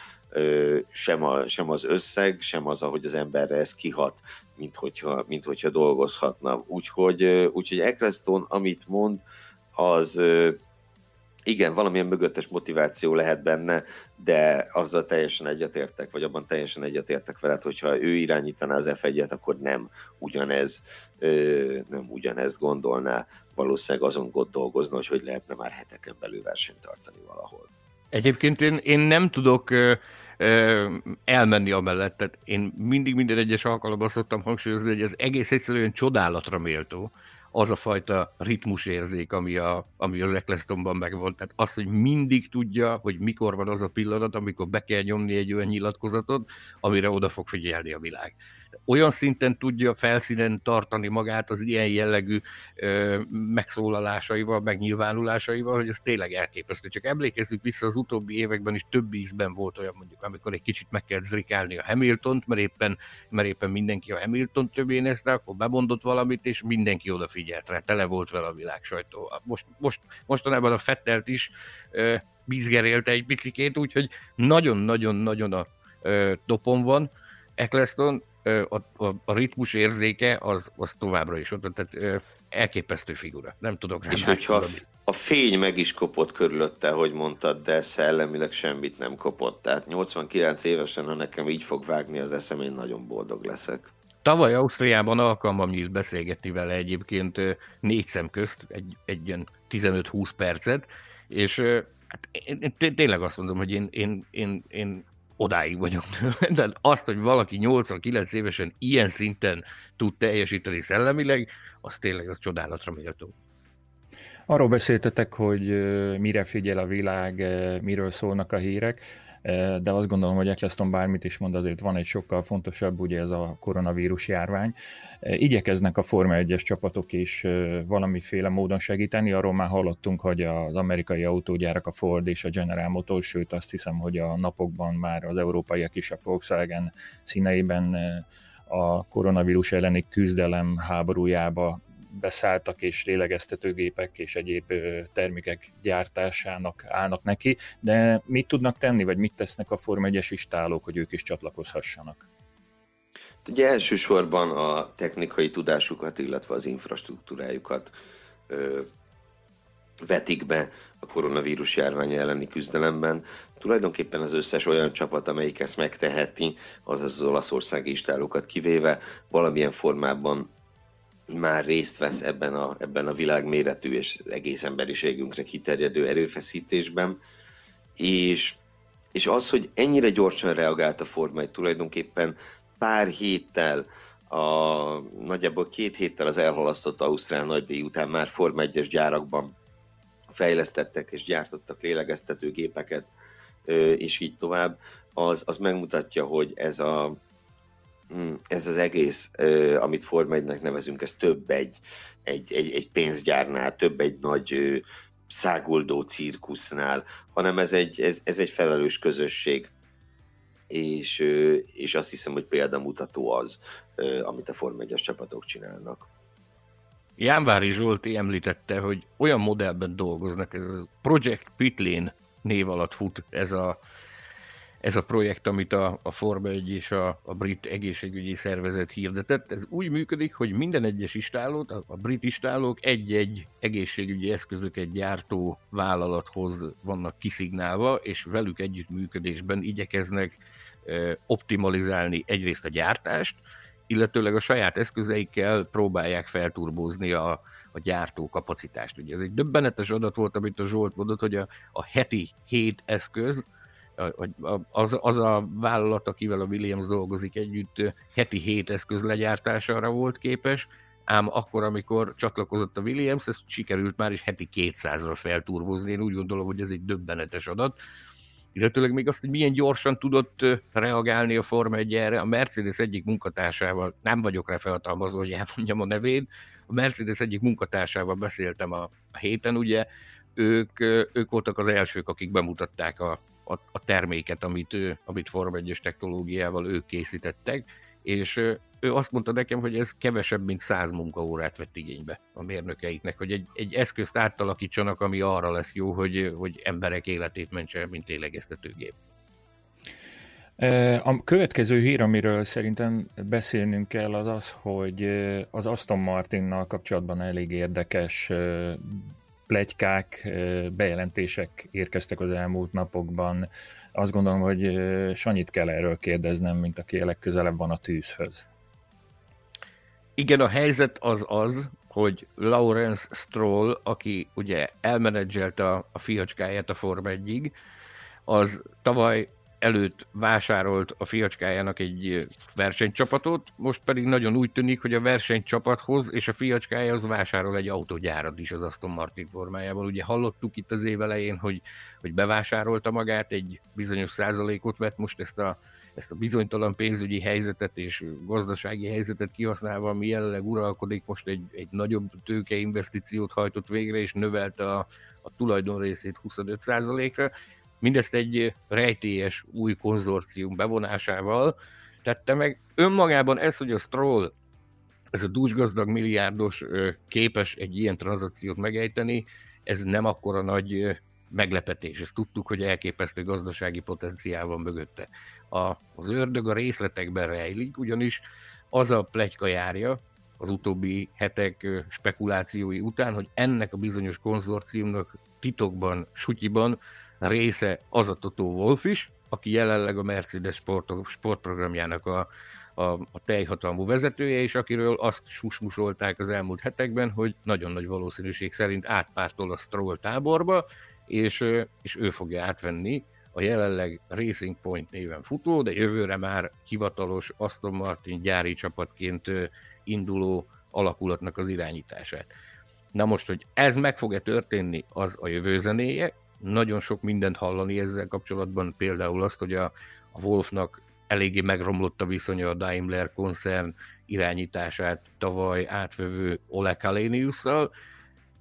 D: sem, a, sem az összeg, sem az, ahogy az emberre ez kihat, mint hogyha, mint hogyha dolgozhatna. Úgyhogy, úgyhogy Eccleston, amit mond, az igen, valamilyen mögöttes motiváció lehet benne, de azzal teljesen egyetértek, vagy abban teljesen egyetértek veled, hogyha ő irányítaná az f akkor nem ugyanez, nem ugyanez gondolná, valószínűleg azon gond dolgozna, hogy hogy lehetne már heteken belül versenyt tartani valahol.
E: Egyébként én, én nem tudok elmenni amellett, tehát én mindig minden egyes alkalommal szoktam hangsúlyozni, hogy ez egész egyszerűen csodálatra méltó, az a fajta ritmusérzék, ami, a, ami az Ecclestonban megvolt. Tehát azt, hogy mindig tudja, hogy mikor van az a pillanat, amikor be kell nyomni egy olyan nyilatkozatot, amire oda fog figyelni a világ olyan szinten tudja felszínen tartani magát az ilyen jellegű ö, megszólalásaival, megnyilvánulásaival, hogy ez tényleg elképesztő. Csak emlékezzük vissza, az utóbbi években is több ízben volt olyan mondjuk, amikor egy kicsit meg kell zrikálni a Hamiltont, mert éppen, mert éppen mindenki a Hamilton többé nézte, akkor bemondott valamit, és mindenki odafigyelt rá, tele volt vele a világ sajtó. Most, most, mostanában a Fettelt is ö, bizgerélte egy picikét, úgyhogy nagyon-nagyon-nagyon a ö, topon van Eccleston, a, a, a ritmus érzéke az, az továbbra is ott, tehát elképesztő figura. Nem tudok rá
D: És hogyha a, a fény meg is kopott körülötte, hogy mondtad, de szellemileg semmit nem kopott. Tehát 89 évesen, ha nekem így fog vágni az eszem, én nagyon boldog leszek.
E: Tavaly Ausztriában alkalmam nyílt beszélgetni vele egyébként négy szem közt, egy, egy ilyen 15-20 percet, és hát én, én tényleg azt mondom, hogy én, én, én, én odáig vagyok De azt, hogy valaki 89 évesen ilyen szinten tud teljesíteni szellemileg, az tényleg az csodálatra méltó.
C: Arról beszéltetek, hogy mire figyel a világ, miről szólnak a hírek. De azt gondolom, hogy Eccleston bármit is mond, azért van egy sokkal fontosabb, ugye ez a koronavírus járvány. Igyekeznek a Forma 1-es csapatok is valamiféle módon segíteni, arról már hallottunk, hogy az amerikai autógyárak, a Ford és a General Motors, sőt azt hiszem, hogy a napokban már az európaiak is a Volkswagen színeiben a koronavírus elleni küzdelem háborújába beszálltak, és lélegeztetőgépek és egyéb termékek gyártásának állnak neki, de mit tudnak tenni, vagy mit tesznek a Form 1 istálók, hogy ők is csatlakozhassanak?
D: Ugye elsősorban a technikai tudásukat, illetve az infrastruktúrájukat ö, vetik be a koronavírus járvány elleni küzdelemben. Tulajdonképpen az összes olyan csapat, amelyik ezt megteheti, az az olaszországi istálókat kivéve, valamilyen formában már részt vesz ebben a, ebben a világméretű és egész emberiségünkre kiterjedő erőfeszítésben, és, és az, hogy ennyire gyorsan reagált a Forma 1 tulajdonképpen pár héttel, a, nagyjából két héttel az elhalasztott Ausztrál nagydíj után már Forma 1-es gyárakban fejlesztettek és gyártottak lélegeztetőgépeket, és így tovább, az, az megmutatja, hogy ez a, ez az egész, amit Forma 1 nevezünk, ez több egy, egy, egy, egy pénzgyárnál, több egy nagy száguldó cirkusznál, hanem ez egy, ez, ez egy felelős közösség, és, és azt hiszem, hogy példamutató az, amit a Forma 1 csapatok csinálnak.
E: Jánvári Zsolti említette, hogy olyan modellben dolgoznak, ez a Project Pitlane név alatt fut ez a, ez a projekt, amit a, a Forma 1 és a, a brit egészségügyi szervezet hirdetett. Ez úgy működik, hogy minden egyes istálót, a, a brit istálók egy-egy egészségügyi eszközöket gyártó vállalathoz vannak kiszignálva, és velük együttműködésben igyekeznek optimalizálni egyrészt a gyártást, illetőleg a saját eszközeikkel próbálják felturbózni a, a gyártó kapacitást. Ugye ez egy döbbenetes adat volt, amit a Zsolt mondott, hogy a, a heti hét eszköz, az, az a vállalat, akivel a Williams dolgozik együtt, heti hét eszköz legyártására volt képes, ám akkor, amikor csatlakozott a Williams, ezt sikerült már is heti 200-ra felturbozni. Én úgy gondolom, hogy ez egy döbbenetes adat illetőleg még azt, hogy milyen gyorsan tudott reagálni a Forma 1 erre. A Mercedes egyik munkatársával, nem vagyok rá felhatalmazva, hogy elmondjam a nevét, a Mercedes egyik munkatársával beszéltem a, a héten, ugye ők, ők voltak az elsők, akik bemutatták a, a, a terméket, amit, amit Forma 1 technológiával ők készítettek, és ő azt mondta nekem, hogy ez kevesebb, mint 100 munkaórát vett igénybe a mérnökeiknek, hogy egy, egy eszközt átalakítsanak, ami arra lesz jó, hogy, hogy emberek életét mentse, mint lélegeztetőgép.
C: A következő hír, amiről szerintem beszélnünk kell, az az, hogy az Aston Martinnal kapcsolatban elég érdekes plegykák, bejelentések érkeztek az elmúlt napokban. Azt gondolom, hogy Sanyit kell erről kérdeznem, mint aki legközelebb van a tűzhöz.
E: Igen, a helyzet az az, hogy Lawrence Stroll, aki ugye elmenedzselt a, a fiacskáját a Form 1 az tavaly előtt vásárolt a fiacskájának egy versenycsapatot, most pedig nagyon úgy tűnik, hogy a versenycsapathoz és a fiacskájához vásárol egy autógyárat is az Aston Martin formájában. Ugye hallottuk itt az év elején, hogy, hogy bevásárolta magát, egy bizonyos százalékot vett most ezt a ezt a bizonytalan pénzügyi helyzetet és gazdasági helyzetet kihasználva, ami jelenleg uralkodik, most egy, egy nagyobb tőkeinvestíciót hajtott végre, és növelte a, a tulajdon részét 25%-ra. Mindezt egy rejtélyes új konzorcium bevonásával tette meg. Önmagában ez, hogy a Stroll, ez a dúsgazdag milliárdos képes egy ilyen tranzakciót megejteni, ez nem akkora nagy meglepetés. Ezt tudtuk, hogy elképesztő gazdasági potenciál van mögötte. A, az ördög a részletekben rejlik, ugyanis az a plegyka járja az utóbbi hetek spekulációi után, hogy ennek a bizonyos konzorciumnak titokban, sutyiban része az a Toto Wolf is, aki jelenleg a Mercedes sport, sportprogramjának a, a, a teljhatalmú vezetője, és akiről azt susmusolták az elmúlt hetekben, hogy nagyon nagy valószínűség szerint átpártol a Stroll táborba, és, és ő fogja átvenni a jelenleg Racing Point néven futó, de jövőre már hivatalos Aston Martin gyári csapatként induló alakulatnak az irányítását. Na most, hogy ez meg fog-e történni, az a jövő zenéje, nagyon sok mindent hallani ezzel kapcsolatban, például azt, hogy a, a Wolfnak eléggé megromlott a viszonya a Daimler koncern irányítását tavaly átvevő Ole Kaleniusszal.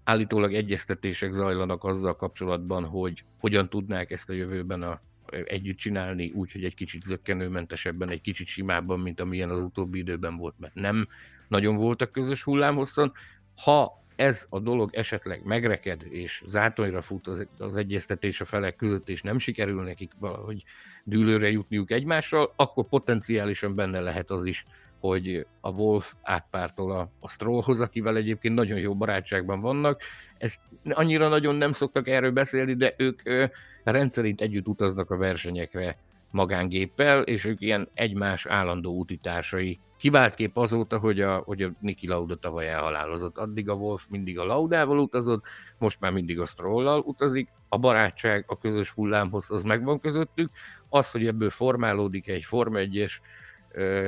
E: Állítólag egyeztetések zajlanak azzal kapcsolatban, hogy hogyan tudnák ezt a jövőben a, együtt csinálni, úgy, hogy egy kicsit zöggenőmentesebben, egy kicsit simábban, mint amilyen az utóbbi időben volt, mert nem nagyon voltak közös hullámhosszon. Ha ez a dolog esetleg megreked, és zátonyra fut az, az egyeztetés a felek között, és nem sikerül nekik valahogy dűlőre jutniuk egymással, akkor potenciálisan benne lehet az is, hogy a Wolf átpártol a, a Strollhoz, akivel egyébként nagyon jó barátságban vannak. Ezt annyira nagyon nem szoktak erről beszélni, de ők ö, rendszerint együtt utaznak a versenyekre magángéppel, és ők ilyen egymás állandó útitársai. Kivált kép azóta, hogy a, hogy a Niki Lauda tavaly elhalálozott. Addig a Wolf mindig a Laudával utazott, most már mindig a Strollal utazik. A barátság, a közös hullámhoz az megvan közöttük. Az, hogy ebből formálódik egy Forma 1-es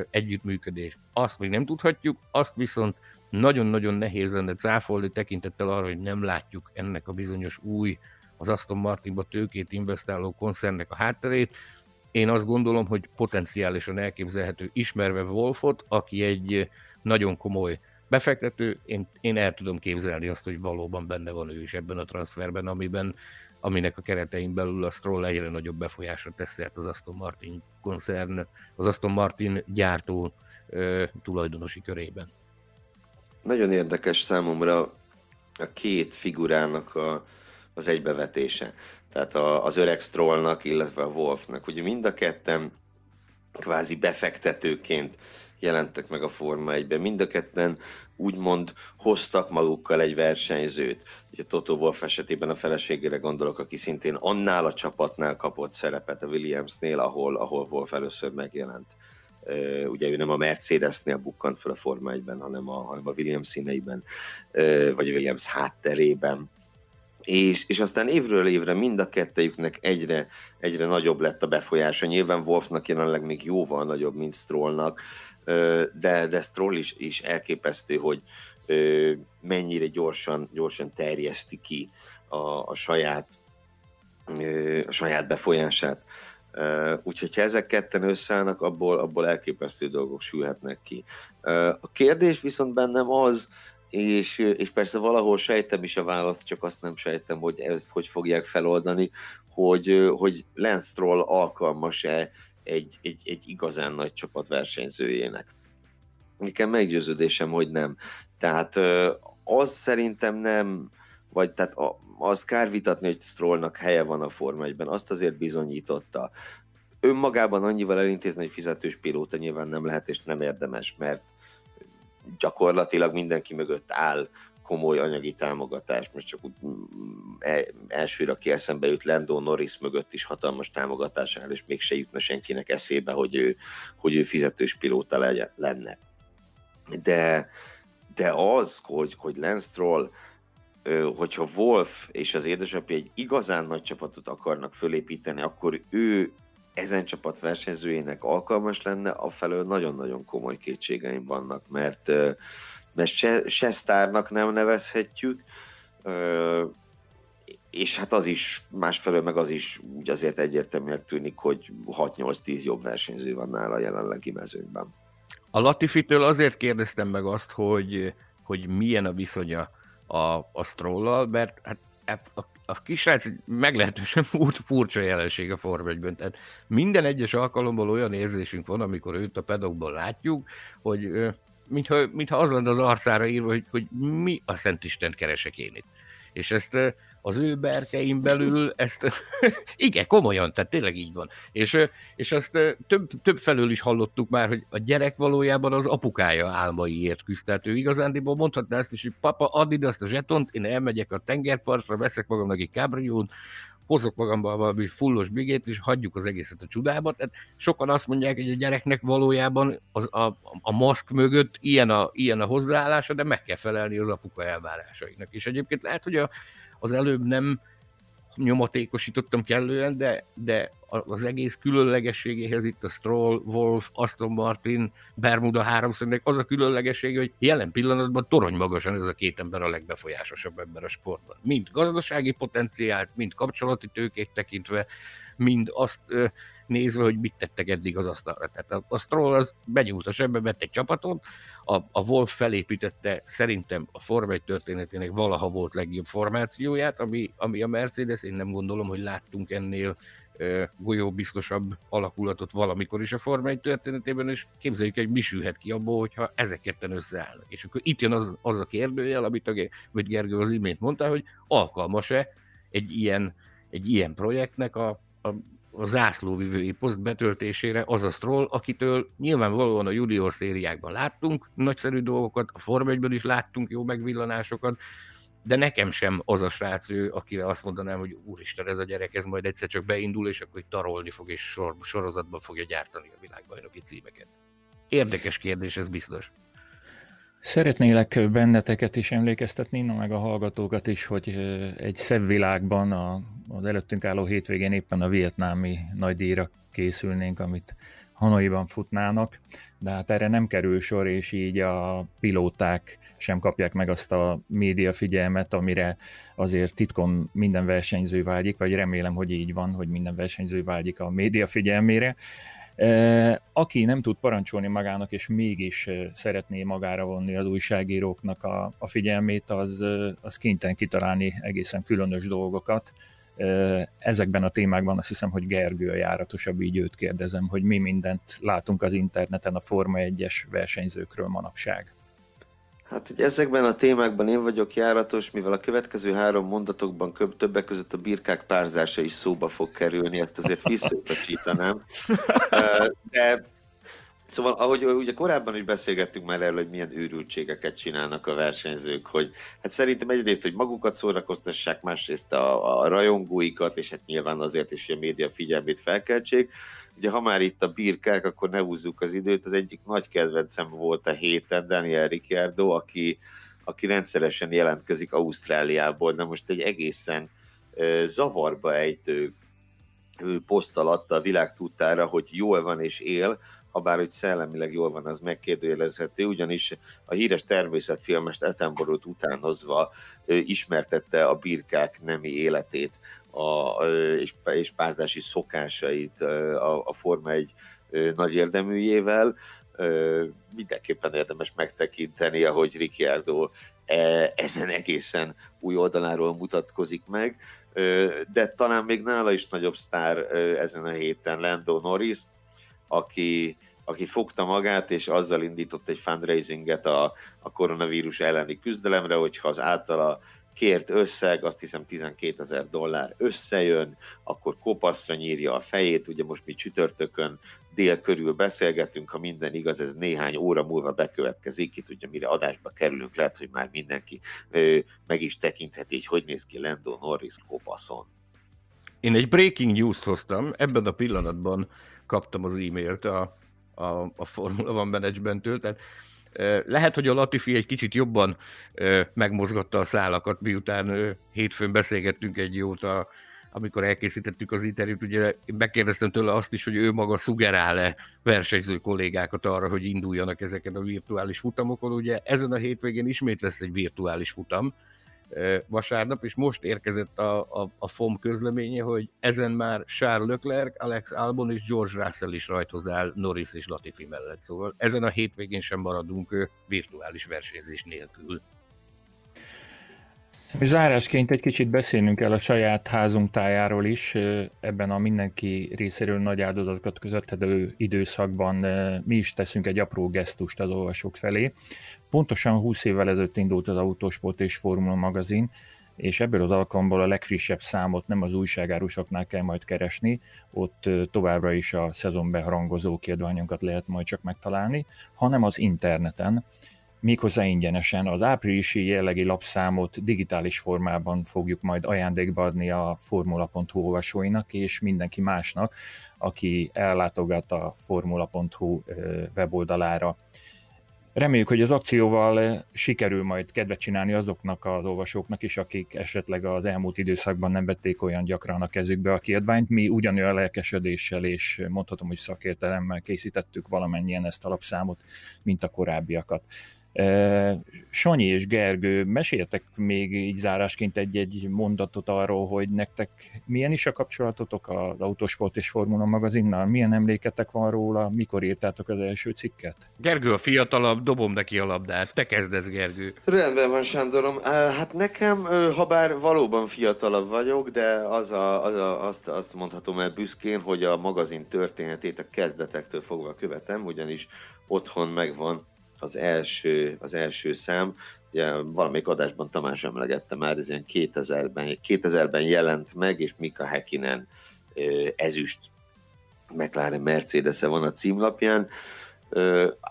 E: együttműködés, azt még nem tudhatjuk, azt viszont nagyon-nagyon nehéz lenne cáfolni tekintettel arra, hogy nem látjuk ennek a bizonyos új, az Aston Martinba tőkét investáló koncernnek a hátterét, én azt gondolom, hogy potenciálisan elképzelhető, ismerve Wolfot, aki egy nagyon komoly befektető, én, én el tudom képzelni azt, hogy valóban benne van ő is ebben a transferben, amiben, aminek a keretein belül a Stroll egyre nagyobb befolyásra tesz szert az Aston Martin koncern, az Aston Martin gyártó ö, tulajdonosi körében.
D: Nagyon érdekes számomra a két figurának a, az egybevetése tehát a, az öreg Strollnak, illetve a Wolfnak. Ugye mind a ketten kvázi befektetőként jelentek meg a Forma 1-ben. Mind a ketten úgymond hoztak magukkal egy versenyzőt. Ugye Toto Wolf esetében a feleségére gondolok, aki szintén annál a csapatnál kapott szerepet a Williamsnél, ahol, ahol Wolf először megjelent. ugye ő nem a Mercedesnél bukkant fel a Forma 1-ben, hanem a, hanem a Williams színeiben, vagy a Williams hátterében és, és aztán évről évre mind a kettejüknek egyre, egyre nagyobb lett a befolyása. Nyilván Wolfnak jelenleg még jóval nagyobb, mint Strollnak, de, de Stroll is, is elképesztő, hogy mennyire gyorsan, gyorsan terjeszti ki a, a saját a saját befolyását. Úgyhogy ha ezek ketten összeállnak, abból, abból elképesztő dolgok sülhetnek ki. A kérdés viszont bennem az, és, és persze valahol sejtem is a választ, csak azt nem sejtem, hogy ezt hogy fogják feloldani, hogy, hogy Lance Stroll alkalmas-e egy, egy, egy igazán nagy csapat versenyzőjének. Nekem meggyőződésem, hogy nem. Tehát az szerintem nem, vagy tehát az kár vitatni, hogy Strollnak helye van a Forma 1-ben, azt azért bizonyította. Önmagában annyival elintézni, hogy fizetős pilóta nyilván nem lehet és nem érdemes, mert gyakorlatilag mindenki mögött áll komoly anyagi támogatás. Most csak úgy mm, e, elsőre, aki eszembe jut, Lando Norris mögött is hatalmas támogatás áll, és mégse jutna senkinek eszébe, hogy ő, hogy ő fizetős pilóta legyen, lenne. De, de az, hogy, hogy Lance hogyha Wolf és az édesapja egy igazán nagy csapatot akarnak fölépíteni, akkor ő ezen csapat versenyzőjének alkalmas lenne, afelől nagyon-nagyon komoly kétségeim vannak, mert, mert se, se sztárnak nem nevezhetjük, és hát az is, másfelől meg az is úgy azért egyértelműen tűnik, hogy 6-8-10 jobb versenyző van nála a jelenlegi mezőnyben.
E: A Latifitől azért kérdeztem meg azt, hogy, hogy milyen a viszonya a, a Strollal, mert hát a a kisrác meglehetősen furcsa jelenség a Form 1 Tehát minden egyes alkalommal olyan érzésünk van, amikor őt a pedokban látjuk, hogy mintha, mintha az lenne az arcára írva, hogy, hogy mi a Szent Istent keresek én itt. És ezt az ő berkeim belül ezt, igen, komolyan, tehát tényleg így van. És, és azt több, több felől is hallottuk már, hogy a gyerek valójában az apukája álmaiért küzd. Tehát ő igazándiból mondhatná ezt is, hogy papa, add ide azt a zsetont, én elmegyek a tengerpartra, veszek magamnak egy kábriót, hozok magamban valami fullos bigét, és hagyjuk az egészet a csudába. Tehát sokan azt mondják, hogy a gyereknek valójában az, a, a maszk mögött ilyen a, ilyen a hozzáállása, de meg kell felelni az apuka elvárásainak. És egyébként lehet, hogy a, az előbb nem nyomatékosítottam kellően, de, de az egész különlegességéhez itt a Stroll, Wolf, Aston Martin, Bermuda háromszögnek az a különlegesség, hogy jelen pillanatban torony magasan ez a két ember a legbefolyásosabb ember a sportban. Mind gazdasági potenciált, mind kapcsolati tőkét tekintve, mind azt nézve, hogy mit tettek eddig az asztalra. Tehát a, a Stroll az benyúlt a sebbe, vett egy csapatot, a, a Wolf felépítette szerintem a Forma 1 történetének valaha volt legjobb formációját, ami, ami a Mercedes, én nem gondolom, hogy láttunk ennél golyóbiztosabb alakulatot valamikor is a Forma 1 történetében, és képzeljük, hogy mi sülhet ki abból, hogyha ezek ketten összeállnak. És akkor itt jön az, az a kérdőjel, amit, a, amit Gergő az imént mondta, hogy alkalmas-e egy ilyen, egy ilyen projektnek a, a a zászlóvivői poszt betöltésére az a Stroll, akitől nyilvánvalóan a junior szériákban láttunk nagyszerű dolgokat, a Form 1 is láttunk jó megvillanásokat, de nekem sem az a srác ő, akire azt mondanám, hogy úristen, ez a gyerek, ez majd egyszer csak beindul, és akkor tarolni fog, és sor, sorozatban fogja gyártani a világbajnoki címeket. Érdekes kérdés, ez biztos.
C: Szeretnélek benneteket is emlékeztetni, na meg a hallgatókat is, hogy egy szebb világban a, az előttünk álló hétvégén éppen a vietnámi nagydíjra készülnénk, amit Hanoiban futnának, de hát erre nem kerül sor, és így a pilóták sem kapják meg azt a média figyelmet, amire azért titkon minden versenyző vágyik, vagy remélem, hogy így van, hogy minden versenyző vágyik a média figyelmére. Aki nem tud parancsolni magának, és mégis szeretné magára vonni az újságíróknak a, a figyelmét, az, az kénytelen kitalálni egészen különös dolgokat. Ezekben a témákban azt hiszem, hogy Gergő a járatosabb, így őt kérdezem, hogy mi mindent látunk az interneten a Forma 1-es versenyzőkről manapság.
D: Hát, hogy ezekben a témákban én vagyok járatos, mivel a következő három mondatokban többek között a birkák párzása is szóba fog kerülni, ezt azért visszautasítanám. De Szóval, ahogy ugye korábban is beszélgettünk már erről, hogy milyen őrültségeket csinálnak a versenyzők, hogy hát szerintem egyrészt, hogy magukat szórakoztassák, másrészt a, a rajongóikat, és hát nyilván azért is, hogy a média figyelmét felkeltsék. Ugye ha már itt a birkák, akkor ne húzzuk az időt, az egyik nagy kedvencem volt a héten Daniel Ricciardo, aki, aki rendszeresen jelentkezik Ausztráliából, de most egy egészen zavarba ejtő poszt alatt a világ tudtára, hogy jól van és él, ha bár hogy szellemileg jól van, az megkérdőjelezhető, ugyanis a híres természetfilmest Attenborough utánozva ismertette a birkák nemi életét a, és, és pázási szokásait a, a Forma egy nagy érdeműjével. Mindenképpen érdemes megtekinteni, ahogy Ricciardo e, ezen egészen új oldaláról mutatkozik meg, de talán még nála is nagyobb sztár ezen a héten Lando Norris, aki, aki fogta magát, és azzal indított egy fundraisinget a, a koronavírus elleni küzdelemre, hogyha az általa kért összeg, azt hiszem 12 ezer dollár összejön, akkor kopaszra nyírja a fejét, ugye most mi csütörtökön dél körül beszélgetünk, ha minden igaz, ez néhány óra múlva bekövetkezik, itt ugye mire adásba kerülünk, lehet, hogy már mindenki ö, meg is tekintheti, hogy hogy néz ki Lando Norris kopaszon.
E: Én egy breaking news-t hoztam, ebben a pillanatban kaptam az e-mailt a, a, a Formula One Management-től, tehát lehet, hogy a Latifi egy kicsit jobban megmozgatta a szálakat, miután hétfőn beszélgettünk egy jót, a, amikor elkészítettük az interjút, ugye megkérdeztem tőle azt is, hogy ő maga szugerál-e versenyző kollégákat arra, hogy induljanak ezeken a virtuális futamokon. Ugye ezen a hétvégén ismét lesz egy virtuális futam, vasárnap, és most érkezett a, a, a FOM közleménye, hogy ezen már Charles Leclerc, Alex Albon és George Russell is rajthoz áll Norris és Latifi mellett. Szóval ezen a hétvégén sem maradunk virtuális versenyzés nélkül.
C: Zárásként egy kicsit beszélnünk kell a saját házunk tájáról is. Ebben a mindenki részéről nagy áldozatokat közöttedő időszakban mi is teszünk egy apró gesztust az olvasók felé. Pontosan 20 évvel ezelőtt indult az Autosport és Formula magazin, és ebből az alkalomból a legfrissebb számot nem az újságárusoknál kell majd keresni, ott továbbra is a szezon beharangozó kiadványunkat lehet majd csak megtalálni, hanem az interneten, méghozzá ingyenesen. Az áprilisi jellegi lapszámot digitális formában fogjuk majd ajándékba adni a formula.hu olvasóinak és mindenki másnak, aki ellátogat a formula.hu weboldalára. Reméljük, hogy az akcióval sikerül majd kedvet csinálni azoknak az olvasóknak is, akik esetleg az elmúlt időszakban nem vették olyan gyakran a kezükbe a kiadványt. Mi ugyanolyan lelkesedéssel és mondhatom, hogy szakértelemmel készítettük valamennyien ezt a lapszámot, mint a korábbiakat. Sanyi és Gergő, meséltek még így zárásként egy-egy mondatot arról, hogy nektek milyen is a kapcsolatotok az Autosport és Formula magazinnal? Milyen emléketek van róla? Mikor írtátok az első cikket?
E: Gergő a fiatalabb, dobom neki a labdát. Te kezdesz, Gergő.
D: Rendben van, Sándorom. Hát nekem, ha bár valóban fiatalabb vagyok, de az a, az a, azt, azt mondhatom el büszkén, hogy a magazin történetét a kezdetektől fogva követem, ugyanis otthon megvan az első, az első szám. Ugye valamelyik adásban Tamás emlegette már, ez ilyen 2000-ben, 2000-ben jelent meg, és Mika Häkkinen ezüst McLaren mercedes van a címlapján.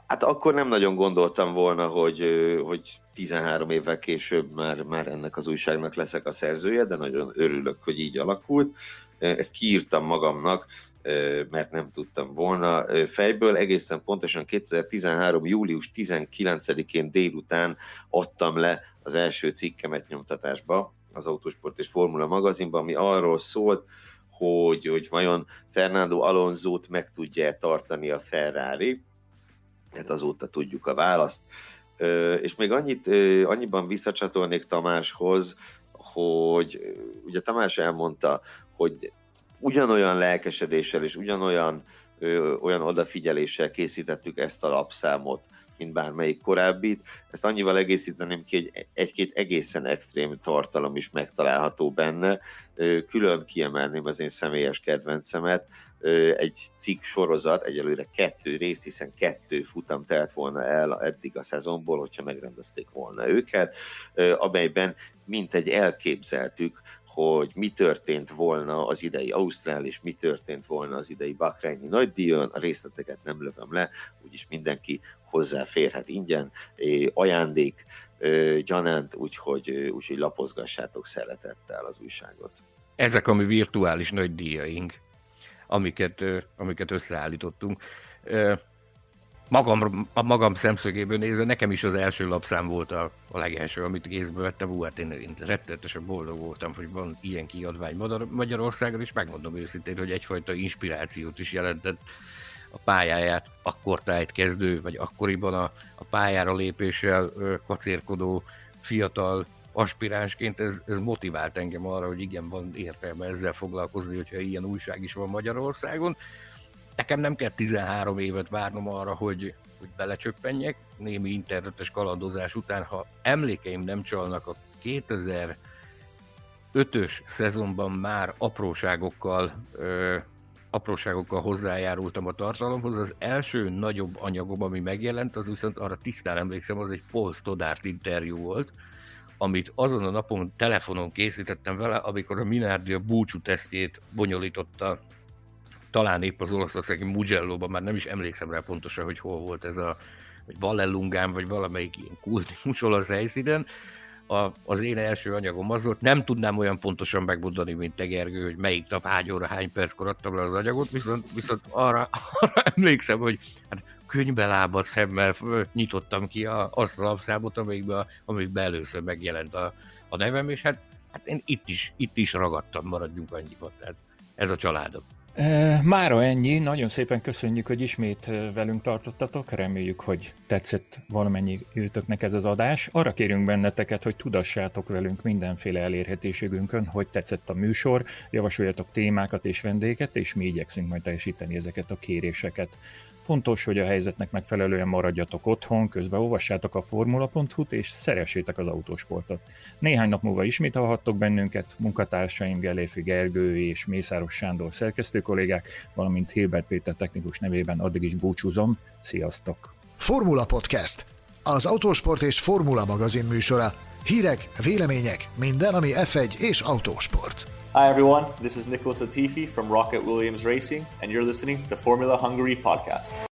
D: Hát akkor nem nagyon gondoltam volna, hogy, hogy 13 évvel később már, már ennek az újságnak leszek a szerzője, de nagyon örülök, hogy így alakult. Ezt kiírtam magamnak, mert nem tudtam volna fejből. Egészen pontosan 2013. július 19-én délután adtam le az első cikkemet nyomtatásba az Autosport és Formula magazinban, ami arról szólt, hogy, hogy vajon Fernando Alonso-t meg tudja tartani a Ferrari. Hát azóta tudjuk a választ. És még annyit, annyiban visszacsatolnék Tamáshoz, hogy ugye Tamás elmondta, hogy ugyanolyan lelkesedéssel és ugyanolyan ö, olyan odafigyeléssel készítettük ezt a lapszámot, mint bármelyik korábbit. Ezt annyival egészíteném ki, hogy egy-két egészen extrém tartalom is megtalálható benne. Külön kiemelném az én személyes kedvencemet, egy cikk sorozat, egyelőre kettő rész, hiszen kettő futam telt volna el eddig a szezonból, hogyha megrendezték volna őket, amelyben mint egy elképzeltük, hogy mi történt volna az idei Ausztrál, és mi történt volna az idei Bakrányi nagydíjon, a részleteket nem lövöm le, úgyis mindenki hozzáférhet ingyen, ajándék gyanánt, úgyhogy, úgyhogy lapozgassátok szeretettel az újságot.
E: Ezek a mi virtuális nagydíjaink, amiket, amiket összeállítottunk magam, a magam szemszögéből nézve, nekem is az első lapszám volt a, a legelső, amit kézbe vettem, hú, hát én, én rettenetesen boldog voltam, hogy van ilyen kiadvány Magyarországon, és megmondom őszintén, hogy egyfajta inspirációt is jelentett a pályáját, akkor tájt kezdő, vagy akkoriban a, a pályára lépéssel kacérkodó fiatal aspiránsként. Ez, ez motivált engem arra, hogy igen, van értelme ezzel foglalkozni, hogyha ilyen újság is van Magyarországon nekem nem kell 13 évet várnom arra, hogy, hogy belecsöppenjek, némi internetes kalandozás után, ha emlékeim nem csalnak, a 2005-ös szezonban már apróságokkal ö, apróságokkal hozzájárultam a tartalomhoz. Az első nagyobb anyagom, ami megjelent, az viszont arra tisztán emlékszem, az egy Paul Stoddart interjú volt, amit azon a napon telefonon készítettem vele, amikor a Minardi a búcsú tesztjét bonyolította talán épp az olaszországi Mugello-ban, már nem is emlékszem rá pontosan, hogy hol volt ez a, vagy Valellungán, vagy valamelyik ilyen kultikus olasz helyszínen, a, az én első anyagom az volt, nem tudnám olyan pontosan megmondani, mint te Gergő, hogy melyik nap, hány óra, hány perckor adtam le az anyagot, viszont, viszont arra, arra emlékszem, hogy hát könyvbelábat szemmel nyitottam ki a, azt a lapszámot, amelyikben, amelyikben először megjelent a, a nevem, és hát, hát én itt is, itt is ragadtam, maradjunk annyiban, tehát ez a családom.
C: Mára ennyi, nagyon szépen köszönjük, hogy ismét velünk tartottatok, reméljük, hogy tetszett valamennyi őtöknek ez az adás. Arra kérünk benneteket, hogy tudassátok velünk mindenféle elérhetőségünkön, hogy tetszett a műsor, javasoljatok témákat és vendéget, és mi igyekszünk majd teljesíteni ezeket a kéréseket. Fontos, hogy a helyzetnek megfelelően maradjatok otthon, közben olvassátok a formula.hu-t és szeressétek az autósportot. Néhány nap múlva ismét hallhattok bennünket, munkatársaim Geléfi Gergő és Mészáros Sándor szerkesztő kollégák, valamint Hilbert Péter technikus nevében addig is búcsúzom. Sziasztok!
A: Formula Podcast. Az autósport és formula magazin műsora. Hírek, vélemények, minden, ami F1 és autósport.
B: Hi, everyone. This is Nicholas Latifi from Rocket Williams Racing, and you're listening to Formula Hungary podcast.